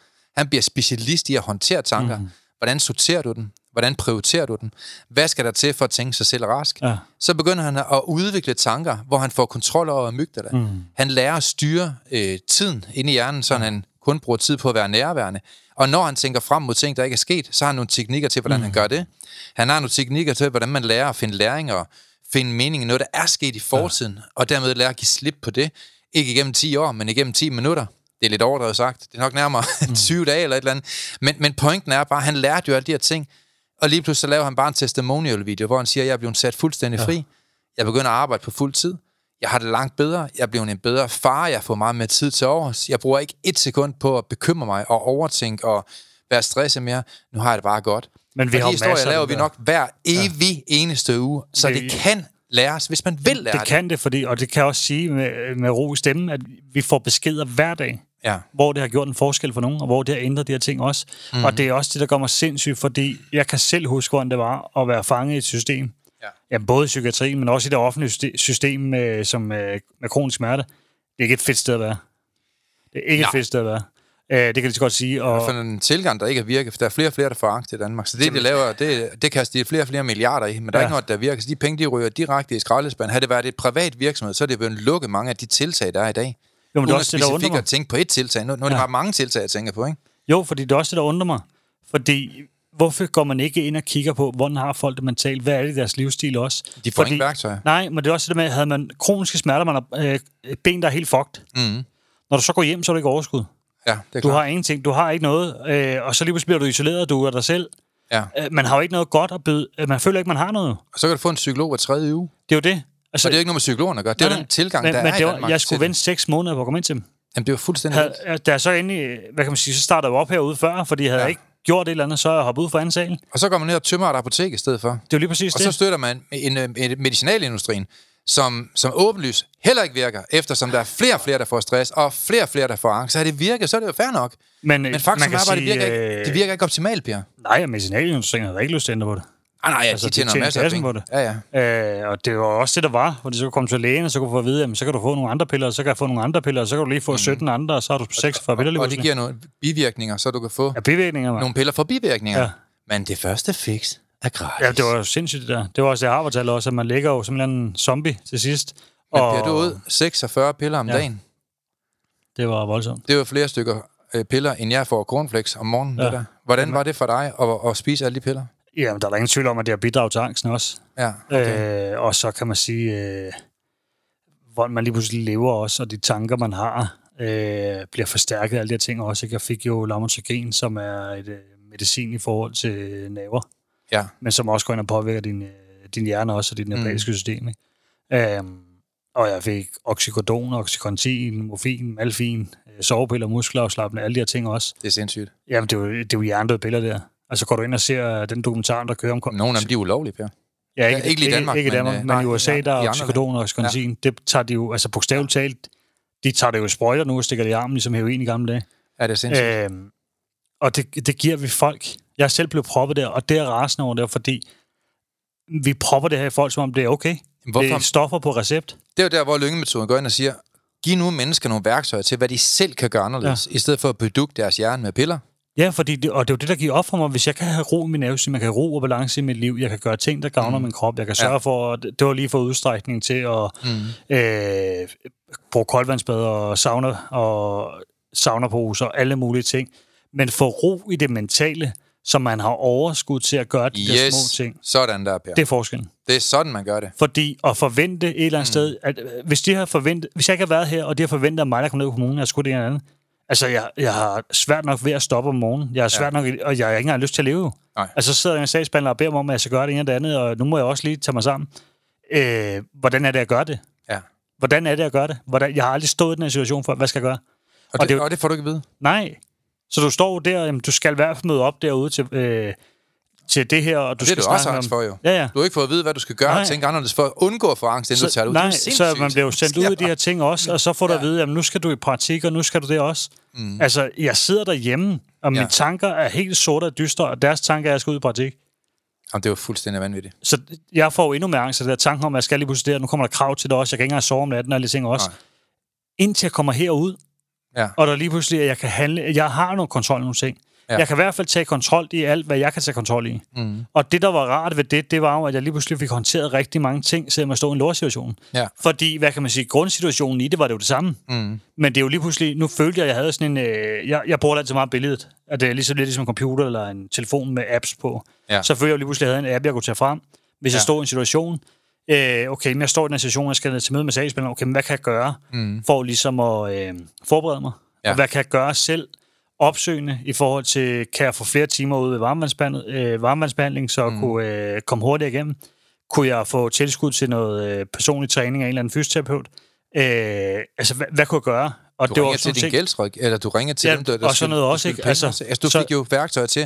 Han bliver specialist i at håndtere tanker. Mm. Hvordan sorterer du den? Hvordan prioriterer du den? Hvad skal der til for at tænke sig selv rask? Ja. Så begynder han at udvikle tanker, hvor han får kontrol over amygdala. Mm. Han lærer at styre øh, tiden inde i hjernen, så han kun bruger tid på at være nærværende. Og når han tænker frem mod ting, der ikke er sket, så har han nogle teknikker til, hvordan mm. han gør det. Han har nogle teknikker til, hvordan man lærer at finde læring og finde mening i noget, der er sket i fortiden, ja. og dermed lære at give slip på det. Ikke igennem 10 år, men igennem 10 minutter. Det er lidt overdrevet sagt. Det er nok nærmere mm. 20 dage eller et eller andet. Men, men pointen er bare, at han lærte jo alle de her ting. Og lige pludselig så laver han bare en testimonial-video, hvor han siger, at jeg er blevet sat fuldstændig fri. Jeg begynder at arbejde på fuld tid. Jeg har det langt bedre. Jeg er blevet en bedre far. Jeg får meget mere tid til overs. Jeg bruger ikke et sekund på at bekymre mig og overtænke og være stresset mere. Nu har jeg det bare godt. Men vi og har de historier laver vi nok hver evig ja. eneste uge. Så Vi- det kan læres, hvis man vil lære Det kan det, fordi, og det kan jeg også sige med, med ro i stemmen, at vi får beskeder hver dag, Ja. hvor det har gjort en forskel for nogen, og hvor det har ændret de her ting også. Mm. Og det er også det, der gør mig sindssygt, fordi jeg kan selv huske, hvordan det var at være fanget i et system. Ja. Ja, både i psykiatrien, men også i det offentlige syste- system med, som, med, med kronisk smerte. Det er ikke et fedt sted at være. Det er ikke Nej. et fedt sted at være. Uh, det kan jeg så godt sige. Og, For en tilgang, der ikke er virket, for der er flere og flere, der får angst i Danmark. Så det, de laver, det, det kaster de flere og flere milliarder i, men der er Ja. ikke noget, der virker. Så de penge, de ryger direkte i skraldespanden. Havde det været et privat virksomhed, så er det blevet lukket mange af de tiltag, der er i dag. Jo, men det er også det, der undrer mig. at tænke på et tiltag. Nu, nu er det Ja. bare mange tiltag, jeg tænker på, ikke? Jo, fordi det er også det, der undrer mig. Fordi hvorfor går man ikke ind og kigger på, hvordan har folk det mentalt? Hvad er det i deres livsstil også? De får fordi, ingen værktøjer. Nej, men det er også det med, havde man kroniske smerter, man har øh, ben, der er helt fucked. Mm. Når du så går hjem, så er du ikke overskud. Ja, det er Du klart. har ingenting, du har ikke noget, øh, og så lige pludselig bliver du isoleret, du er dig selv. Ja. Øh, man har jo ikke noget godt at byde. Øh, Man føler ikke, man har noget. Og så kan du få en psykolog hver tredje uge. Det er jo det. Altså, Og det er jo ikke noget med psykologerne at gøre. Det er nej, den tilgang, men, der men er det i var, Danmark Jeg skulle det. vente seks måneder på at komme ind til dem. Jamen, det var fuldstændig. Havde, da jeg så endelig, hvad kan man sige, så startede jeg op herude før, fordi havde Ja. jeg ikke gjort et eller andet, så er jeg hoppet ud fra anden sal. Det Og så går man ned og tømmer et apotek i stedet for. er jo lige præcis Og det. så støtter man en, en, en medicinalindustrien, som, som åbenlyst heller ikke virker, eftersom der er flere og flere, der får stress, og flere og flere, der får angst. Så har det virket, så er det jo fair nok. men, Men faktum er bare, det virker, ikke, øh, det virker ikke optimalt, Pia. Nej, medicinalindustrien havde ikke lyst til at ændre på det. Ah, nej, ja, Altså, de de tjener tjener masser af penge. på det. Ja, ja. Øh, og det var også det, der var, hvor de så kunne komme til lægen, og så kunne få at vide, jamen, så kan du få nogle andre piller, og så kan jeg få nogle andre piller, og så kan du lige få 17 andre, og så har du 46 piller lige Mm. Og det giver nogle bivirkninger, så du kan få Ja, bivirkninger, man. nogle piller for bivirkninger. Ja. Men det første fix er gratis. Ja, det var jo sindssygt det der. Det var også det, jeg har fortalt også, at man ligger jo som en zombie til sidst. Men bliver du ud 46 piller om Ja. dagen? Det var voldsomt. Det jo flere stykker øh, piller, end jeg får cornflakes om morgenen. Ja. Det der. Hvordan var det for dig at, at spise alle de piller? Jamen, der er der ingen tvivl om, at det har bidraget til angsten også. Ja, okay. Øh, og så kan man sige, øh, hvordan man lige pludselig lever også, og de tanker, man har, øh, bliver forstærket af alle de her ting også. Ikke? Jeg fik jo lamotrigin, som er et øh, medicin i forhold til naver, Ja. men som også går ind og påvirker din, øh, din hjerne også, og dit neurologiske mm. system. Ikke? Øhm, og jeg fik oxycodon, oxycontin, morfin, malfin, øh, sovepiller, muskelafslappende, alle de her ting også. Det er sindssygt. Jamen, det er jo, det er jo hjernedøde piller der. Altså går du ind og ser den dokumentar, der kører om... Nogle af dem, de er ulovlige, Per. Ja, Ja, ikke i Danmark, Ikke, ikke i men, Danmark, øh, men, nej, i USA, i- der er oxycodon og oxycontin. Ja. Det tager de jo, altså bogstaveligt talt, de tager det jo i sprøjter nu og stikker det i armen, ligesom heroin i gamle dage. Ja, det er sindssygt. Øhm, og det, det giver vi folk. Jeg selv blevet proppet der, og det er rasende over det, fordi vi propper det her i folk, som om det er okay. Hvorfor? Det er stoffer på recept. Det er jo der, hvor lyngemetoden går ind og siger, giv nu mennesker nogle værktøjer til, hvad de selv kan gøre anderledes, ja. i stedet for at bedukke deres hjerne med piller. Ja, fordi det, og det er jo det, der giver op for mig. Hvis jeg kan have ro i min nervesystem, jeg kan have ro og balance i mit liv, jeg kan gøre ting, der gavner mm. min krop, jeg kan sørge Ja. for, at det var lige for udstrækning til at Mm. øh, bruge koldvandsbad og sauna og saunaposer og alle mulige ting. Men få ro i det mentale, så man har overskud til at gøre de der Yes, små ting. sådan der, Per. Det er forskellen. Det er sådan, man gør det. Fordi at forvente et eller andet mm. sted, at øh, hvis, de har forventet, hvis jeg ikke har været her, og de har forventet af mig, der kommer ned i kommunen, jeg skulle det eller andet, altså jeg, jeg har svært nok ved at stoppe om morgenen. Jeg har svært ja. nok, og jeg har ikke engang lyst til at leve. Nej. Altså så sidder jeg en sagsbehandler og beder mig om, at jeg skal gøre det ene og det andet, og nu må jeg også lige tage mig sammen. Øh, hvordan er det, at gøre det? Ja. Hvordan er det at gøre det? Hvordan, jeg har aldrig stået i den her situation før. Hvad skal jeg gøre? Og, Og det, det og det får du ikke at vide. Nej. Så du står der, jamen, du skal i hvert fald møde op derude til, øh, til det her, og du det er skal du også angst for, jo. Ja, ja. Du har ikke fået at vide, hvad du skal gøre Nej. og tænke anderledes for at undgå at få angst, inden du tager det ud. nej, det så man bliver jo sendt ud i de her ting også, og så får du at vide, at nu skal du i praktik, og nu skal du det også. Mm. Altså, jeg sidder derhjemme, og mine Ja. tanker er helt sorte og dystre, og deres tanker er, at jeg skal ud i praktik. Jamen, det er jo fuldstændig vanvittigt. Så jeg får jo endnu mere angst af det der tanke om, at jeg skal lige pludselig der, nu kommer der krav til det også, jeg kan ikke engang sove om natten og de ting også. Nej. Indtil jeg kommer herud, Ja. og der lige pludselig, at jeg kan handle, jeg har noget kontrol i nogle ting. Ja. Jeg kan i hvert fald tage kontrol i alt, hvad jeg kan tage kontrol i. Mm. Og det, der var rart ved det, det var jo, at jeg lige pludselig fik håndteret rigtig mange ting, selvom jeg stod i en lortsituation. Ja. Fordi, hvad kan man sige, grundsituationen i det var det jo det samme. Mm. Men det er jo lige pludselig, nu følte jeg, at jeg havde sådan en, øh, jeg, jeg bruger altid meget billedet, at det er ligesom lidt ligesom en computer eller en telefon med apps på. Ja. Så følte jeg lige pludselig, at jeg havde en app, jeg kunne tage frem, hvis ja. Jeg stod i en situation. Øh, okay, men jeg står i den her situation, jeg skal ned til møde med sagsspilleren. Okay, men hvad kan jeg gøre Mm. for ligesom at øh, forberede mig? Ja. Og hvad kan jeg gøre selv opsøgende i forhold til, kan jeg få flere timer ud ved varmevandsbehandling, øh, varmevandsbehandling så mm. kunne øh, komme hurtigere igennem? Kunne jeg få tilskud til noget øh, personlig træning af en eller anden fysioterapeut? Øh, altså, hvad, hvad kunne jeg gøre? Og Du det var ringer sådan til din gældsryg, eller du ringer til Ja, dem, der, der og sådan noget også, ikke? penge. Altså, altså, du så- fik jo værktøjer til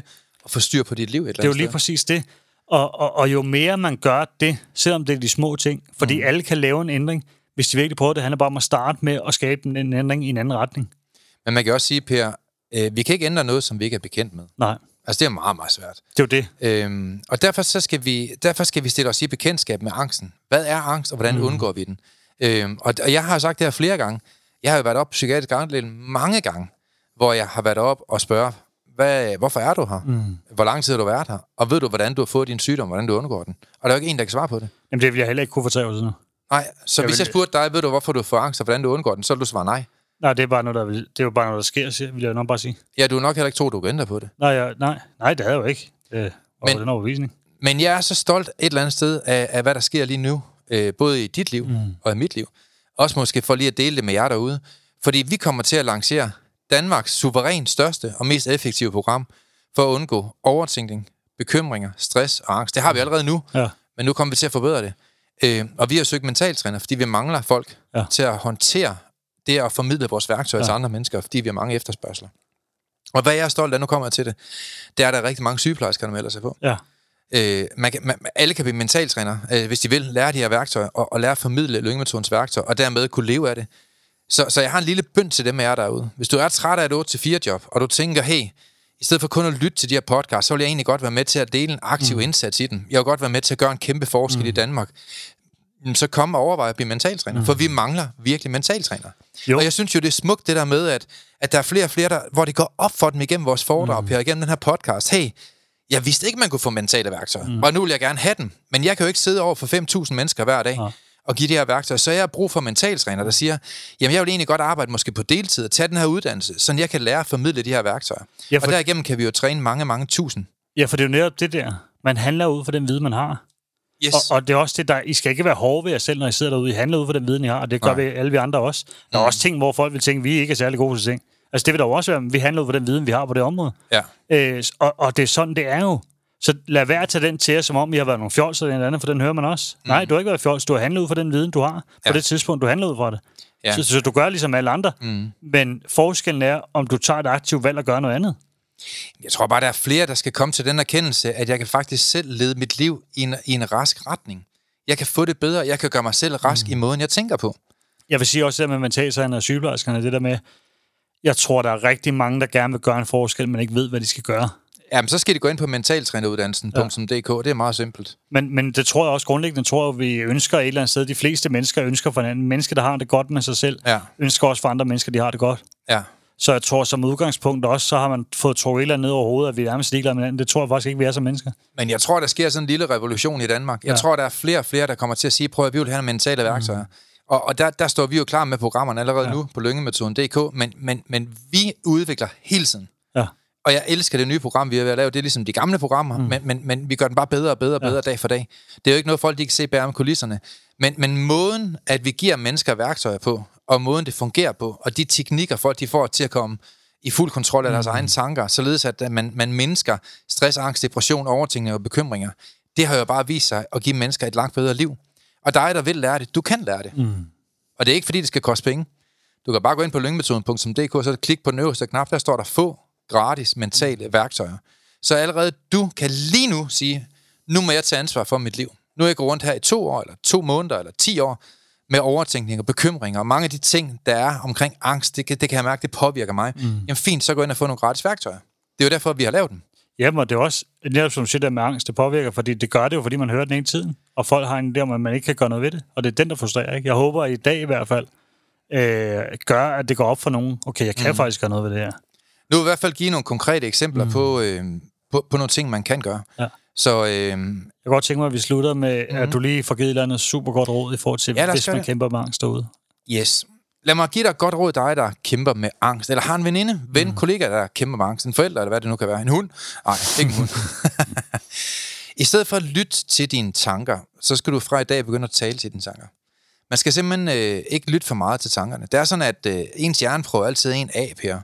at få styr på dit liv et eller Det er jo andet lige sted. præcis det. Og, og, og jo mere man gør det, selvom det er de små ting, fordi mm. alle kan lave en ændring, hvis de virkelig prøver det, handler bare om at starte med at skabe en, en ændring i en anden retning. Men man kan også sige, Per, øh, vi kan ikke ændre noget, som vi ikke er bekendt med. Nej, Altså, det er meget, meget svært. det er jo det. Øhm, og derfor, så skal vi, derfor skal vi stille os i bekendtskab med angsten. Hvad er angst, og hvordan mm. undgår vi den? Øhm, og, og jeg har sagt det her flere gange. Jeg har jo været op på psykiatrisk afdeling mange gange, hvor jeg har været op og spørge, hvad, hvorfor er du her? Mm. Hvor lang tid har du været her? Og ved du, hvordan du har fået din sygdom, hvordan du undgår den? Og der er jo ikke en, der kan svare på det. Jamen, det vil jeg heller ikke kunne for tre år siden. Nej, så Jeg hvis vil- jeg spurgte dig, ved du, hvorfor du får angst, og hvordan du undgår den, så vil du svare nej. Nej, det er bare noget, der, vil- det er jo bare noget, der sker, siger- vil jeg nok bare sige. Ja, du er nok heller ikke tro, du kan ændre på det. Nej, jeg, nej, nej, det havde jeg jo ikke. Men- Men, den overbevisning. Men jeg er så stolt et eller andet sted af, af hvad der sker lige nu, øh, både i dit liv mm. og i mit liv. Også måske for lige at dele det med jer derude. Fordi vi kommer til at lancere Danmarks suverænt største og mest effektive program for at undgå overtænkning, bekymringer, stress og angst. Det har vi allerede nu, Ja. men nu kommer vi til at forbedre det. Øh, og vi har søgt mentaltræner, fordi vi mangler folk Ja. til at håndtere det at formidle vores værktøjer ja. til andre mennesker, fordi vi har mange efterspørgseler. Og hvad jeg er stolt af, nu kommer jeg til det, det er, at der er rigtig mange sygeplejersker, der melder sig på. Ja. Øh, man kan, man, alle kan blive mentaltræner, øh, hvis de vil lære de her værktøjer, og, og lære at formidle lyngemetodens værktøjer, og dermed kunne leve af det. Så, så jeg har en lille bønd til dem af jer derude. Hvis du er træt af et 8-4 job, og du tænker, hey, i stedet for kun at lytte til de her podcasts, så vil jeg egentlig godt være med til at dele en aktiv mm. indsats i den. Jeg vil godt være med til at gøre en kæmpe forskel mm. i Danmark. Jamen, Så kom og overvej at blive mentaltræner, mm. for vi mangler virkelig mentaltræner. Jo. Og jeg synes jo, det er smukt det der med, at, at der er flere og flere, der, hvor det går op for dem igennem vores foredrag, mm. Per, igennem den her podcast. Hey, jeg vidste ikke, man kunne få mentale værktøjer, mm. og nu vil jeg gerne have dem. Men jeg kan jo ikke sidde over for 5.000 mennesker hver dag Ja. og give de her værktøjer. Så jeg har brug for mentaltræner, der siger, jamen jeg vil egentlig godt arbejde måske på deltid og tage den her uddannelse, så jeg kan lære at formidle de her værktøjer. Ja, Ja, for- Og derigennem kan vi jo træne mange, mange tusind. Ja, for det er jo netop det der. Man handler ud for den viden, man har. Yes. Og, og det er også det, der... I skal ikke være hårde ved jer selv, når I sidder derude. I handler ud for den viden, I har, og det gør Nej. vi alle vi andre også. Der er også ting, hvor folk vil tænke, vi ikke er særlig gode til ting. Altså, det vil der jo også være, men vi handler ud for den viden, vi har på det område. ja. Øh, og, og det er sådan, det er jo. Så lad være at tage den til jer, som om I har været nogle fjolser eller andet, for den hører man også. Mm. Nej, du har ikke været fjols. Du har handlet ud for den viden, du har. På Ja. det tidspunkt, du handler ud for det. Ja. Så, så du gør ligesom alle andre. Mm. Men forskellen er, om du tager et aktivt valg og gør noget andet. Jeg tror bare, der er flere, der skal komme til den erkendelse, at jeg kan faktisk selv lede mit liv i en, i en rask retning. Jeg kan få det bedre. Jeg kan gøre mig selv rask mm. i måden, jeg tænker på. Jeg vil sige også det der med mentaltræner og sygeplejerskerne, det der med, jeg tror, der er rigtig mange, der gerne vil gøre en forskel, men ikke ved, hvad de skal gøre. Jamen, så skal de gå ind på mentaltræneruddannelsen.dk. Det er meget simpelt. Men, men det tror jeg også grundlæggende, tror jeg, vi ønsker et eller andet sted. De fleste mennesker ønsker for hinanden. Mennesker, der har det godt med sig selv, Ja. ønsker også for andre mennesker, de har det godt. Ja. Så jeg tror, som udgangspunkt også, så har man fået andet ned over hovedet, at vi er nærmest ligeglade med hinanden. Det tror jeg faktisk ikke, vi er som mennesker. Men jeg tror, der sker sådan en lille revolution i Danmark. Jeg ja. Tror, der er flere og flere, der kommer til at sige, prøv at vi vil have nogle mentale værktøjer. Mm. Og, og der, der står vi jo klar med programmerne allerede ja. Nu på lyngemetoden.dk, men, men, men vi udvikler hele tiden. Ja. Og jeg elsker det nye program, vi er ved at lave. Det er ligesom de gamle programmer, mm. men, men, men vi gør den bare bedre og bedre og bedre ja. dag for dag. Det er jo ikke noget, folk de kan se bag om kulisserne. Men, men måden, at vi giver mennesker værktøjer på, og måden, det fungerer på, og de teknikker, folk de får til at komme i fuld kontrol af deres mm. egne tanker, således at man, man mindsker stress, angst, depression, overtænkning og bekymringer, det har jo bare vist sig at give mennesker et langt bedre liv. Og dig, der vil lære det, du kan lære det. Mm. Og det er ikke, fordi det skal koste penge. Du kan bare gå ind på lyngemetoden.dk, så klik på den øverste knap, der står der få gratis mentale værktøjer. Så allerede du kan lige nu sige, nu må jeg tage ansvar for mit liv. Nu er jeg gået rundt her i to år, eller to måneder, eller ti år, med overtænkning og bekymringer, og mange af de ting, der er omkring angst, det kan, det kan jeg mærke, det påvirker mig. Mm. Jamen fint, så gå ind og få nogle gratis værktøjer. Det er jo derfor, vi har lavet dem. Jamen, og det er også, netop som du siger der med angst, det påvirker, fordi det gør det jo, fordi man hører den hele tiden. Og folk har en idé om, at man ikke kan gøre noget ved det. Og det er den, der frustrerer, ikke? Jeg håber, at i dag i hvert fald, øh, gør, at det går op for nogen. Okay, jeg kan mm. faktisk gøre noget ved det her. Nu vil jeg i hvert fald give nogle konkrete eksempler mm. på, øh, på, på nogle ting, man kan gøre. Ja. Så øh, Jeg kan godt tænke mig, at vi slutter med, mm. at du lige får givet et eller andet super godt råd i forhold til, Ja, hvis man det. kæmper med angst derude. yes. Lad mig give dig et godt råd, dig, der kæmper med angst. Eller har en veninde, ven, mm. kollega, der kæmper med angst. En forælder, eller hvad det nu kan være. En hund? Nej, ikke en hund. I stedet for at lytte til dine tanker, så skal du fra i dag begynde at tale til dine tanker. Man skal simpelthen øh, ikke lytte for meget til tankerne. Det er sådan, at øh, ens hjerne prøver altid en af, Per.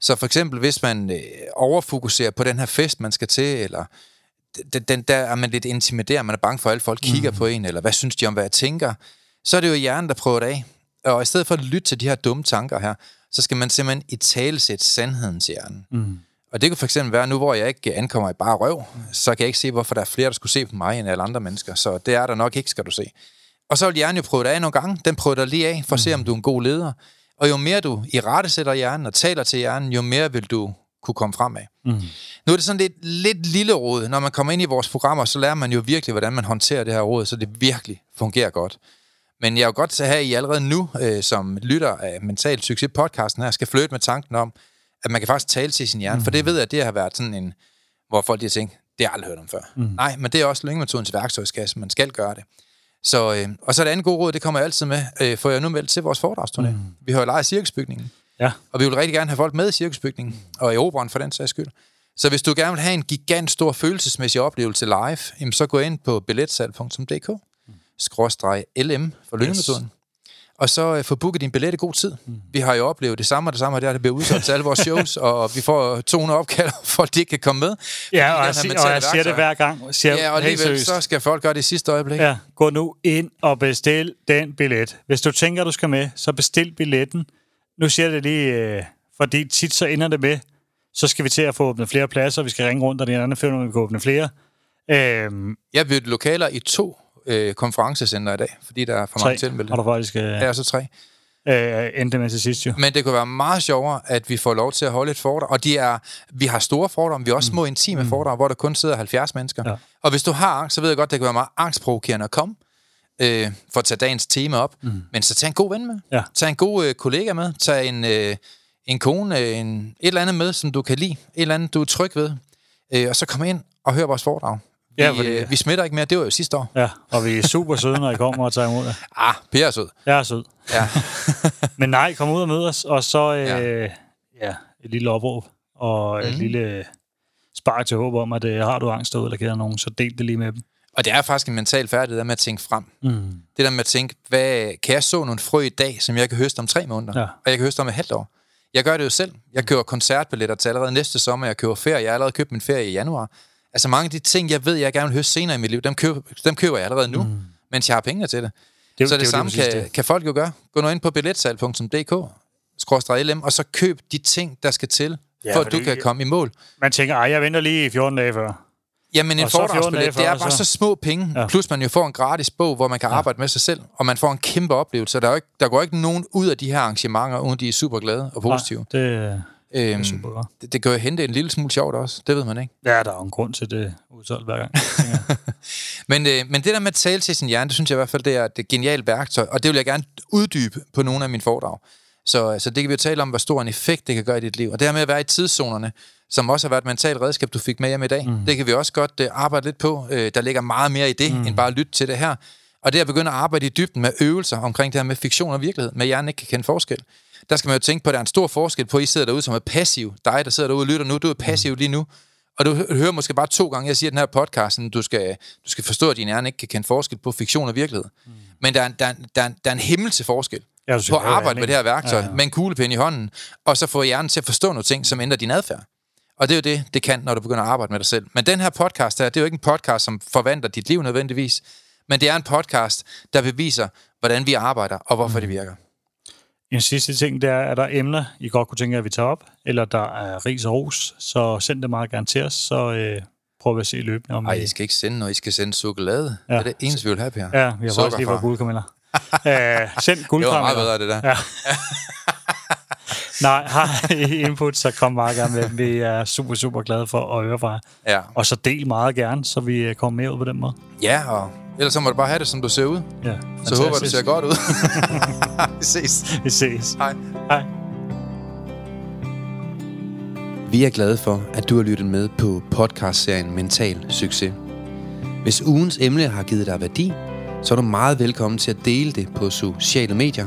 Så for eksempel, hvis man øh, overfokuserer på den her fest, man skal til, eller den, den, der er man lidt intimideret, man er bange for, at alle folk kigger mm. på en, eller hvad synes de om, hvad jeg tænker, så er det jo hjernen, der prøver det af. Og i stedet for at lytte til de her dumme tanker her, så skal man simpelthen i talesætte sandheden til hjernen. Mm. Og det kunne for eksempel være, nu hvor jeg ikke ankommer i bare røv, så kan jeg ikke se, hvorfor der er flere, der skulle se på mig, end alle andre mennesker. Så det er der nok ikke, skal du se. Og så vil hjernen jo prøve det af nogle gange. Den prøver dig lige af, for at se, om du er en god leder. Og jo mere du i rette sætter hjernen og taler til hjernen, jo mere vil du kunne komme fremad. Mm. Nu er det sådan lidt, lidt lille råd. Når man kommer ind i vores programmer, så lærer man jo virkelig, hvordan man håndterer det her råd, så det virkelig fungerer godt. Men jeg er jo godt til at have, at I allerede nu, øh, som lytter af Mental Succes podcasten her, skal flytte med tanken om, at man kan faktisk tale til sin hjerne. Mm. For det ved jeg, at det har været sådan en, hvor folk har tænkt, det har jeg aldrig hørt om før. Mm. Nej, men det er også lyngemetodens værktøjskasse, man skal gøre det. Så, øh, og så er det andet gode råd, det kommer jeg altid med, øh, for jeg nu meldt til vores foredragsturné. Mm. Vi har jo lejet cirkusbygningen, Ja. og vi vil rigtig gerne have folk med i cirkusbygningen, og i operan for den sags skyld. Så hvis du gerne vil have en gigant stor følelsesmæssig oplevelse live, jamen så gå ind på billetsal.dk, skråstreg LM for lyngemetoden. Og så øh, få booket din billet i god tid. Mm. Vi har jo oplevet det samme og det samme, og det er, det bliver udsolgt til alle vores shows, og vi får 200 opkald, for at de ikke kan komme med. Ja, og jeg, sig, og jeg siger det hver gang. Siger, Ja, og alligevel så skal folk gøre det i sidste øjeblik. Ja, gå nu ind og bestil den billet. Hvis du tænker, du skal med, så bestil billetten. Nu siger jeg det lige, øh, fordi tit så ender det med, så skal vi til at få åbnet flere pladser, vi skal ringe rundt, og det andet finder, vi kan åbne flere. Øhm, Jeg har lokaler i to øh, konferencecenter i dag, fordi der er for tre mange tilmeldte. har du faktisk øh, Ja, så tre. øh, endte med til sidst jo. Men det kunne være meget sjovere, at vi får lov til at holde et foredrag. Og de er, vi har store foredrag, men vi har også små intime mm. foredrag, hvor der kun sidder 70 mennesker. Ja. Og hvis du har angst, så ved jeg godt, det kan være meget angstprovokerende at komme, øh, for at tage dagens tema op. Mm. Men så tag en god ven med. Ja. Tag en god øh, kollega med. Tag en, øh, en kone, øh, en, et eller andet med, som du kan lide. Et eller andet, du er tryg ved. Øh, og så kom ind og hør vores foredrag. Vi, Ja, fordi- øh, vi smitter ikke mere. Det var jo sidste år. Ja, og vi er super søde, når I kommer og tager imod jer. Ah, Per er sød. Jeg er sød. Ja. Men nej, kom ud og mød os, og så øh, Ja. ja. et lille opråb, og et Mhm. lille spark til håb om, at øh, har du angst derude, eller kender nogen, så del det lige med dem. Og det er faktisk en mental færdighed, der med at tænke frem. Mm. Det der med at tænke, hvad, kan jeg så nogle frø i dag, som jeg kan høste om tre måneder? Ja. Og jeg kan høste om et halvt år. Jeg gør det jo selv. Jeg køber koncertbilletter til allerede næste sommer. Jeg køber ferie. Jeg har allerede købt min ferie i januar. Altså mange af de ting, jeg ved, jeg gerne vil høste senere i mit liv, dem køber, dem køber jeg allerede nu, mm. mens jeg har pengene til det. Det, er- så det, jo samme præcis kan, kan folk jo gøre. Gå nu ind på billetsal.dk LM, og så køb de ting, der skal til, Ja, for at du kan komme i mål. Man tænker, ej, jeg venter lige i 14 dage før. Jamen en Og så 14 foredragsbillet, det er bare så- så små penge, ja. Plus man jo får en gratis bog, hvor man kan arbejde med sig selv, og man får en kæmpe oplevelse. Der, er jo ikke, der går ikke nogen ud af de her arrangementer, uden de er super glade og positive. Nej, det, det øhm, er super godt. det, det kan jo hente en lille smule sjovt også, det ved man ikke. Ja, der er jo en grund til det udsolgt hver gang. Men, øh, men det der med at tale til sin hjerne, det synes jeg i hvert fald, det er et genialt værktøj, og det vil jeg gerne uddybe på nogle af mine foredrag. Så, så det kan vi jo tale om, hvor stor en effekt det kan gøre i dit liv. Og det her med at være i tidszonerne, som også har været et mentalt redskab, du fik med hjem i dag, mm. det kan vi også godt øh, arbejde lidt på. Øh, der ligger meget mere i det, mm. end bare at lytte til det her. Og det at begynde at arbejde i dybden med øvelser omkring det her med fiktion og virkelighed, med at hjernen ikke kan kende forskel. Der skal man jo tænke på, at der er en stor forskel på, at I sidder derude som er passiv. Dig, der sidder derude og lytter nu, du er passiv lige nu. Og du hø- hører måske bare to gange, jeg siger den her podcast, du skal, du skal forstå, at din hjerne ikke kan kende forskel på fiktion og virkelighed. Mm. Men der er, der, er, der, er, der er en himmel til forskel Ja, på at arbejde med det her værktøj, ja, ja. med en kuglepen i hånden, og så få hjernen til at forstå nogle ting, som ændrer din adfærd. Og det er jo det, det kan, når du begynder at arbejde med dig selv. Men den her podcast her, det er jo ikke en podcast, som forvandler dit liv nødvendigvis, men det er en podcast, der beviser, hvordan vi arbejder, og hvorfor det virker. En sidste ting, det er, er der emner, I godt kunne tænke jer, at vi tager op, eller der er ris og ros, så send det meget gerne til os, så øh, prøver at se løbende om... Ej, øh, I skal ikke sende noget, I skal sende chokolade. Ja. Det er det eneste, vi vil have, Per. Ja, vi har faktisk lige fået guldkarameller. øh, send Det var guldkarameller. meget bedre, det der. Ja. Nej, har I input, så kom meget gerne med. dem. Vi er super, super glade for at høre fra jer. Ja. Og så del meget gerne, så vi øh, kommer mere ud på den måde. ja, og ellers så må du bare have det, som du ser ud. Ja, Så håber jeg, du ser godt ud. vi ses. Vi ses. Hej. Hej. Vi er glade for, at du har lyttet med på podcastserien Mental Succes. Hvis ugens emne har givet dig værdi, så er du meget velkommen til at dele det på sociale medier.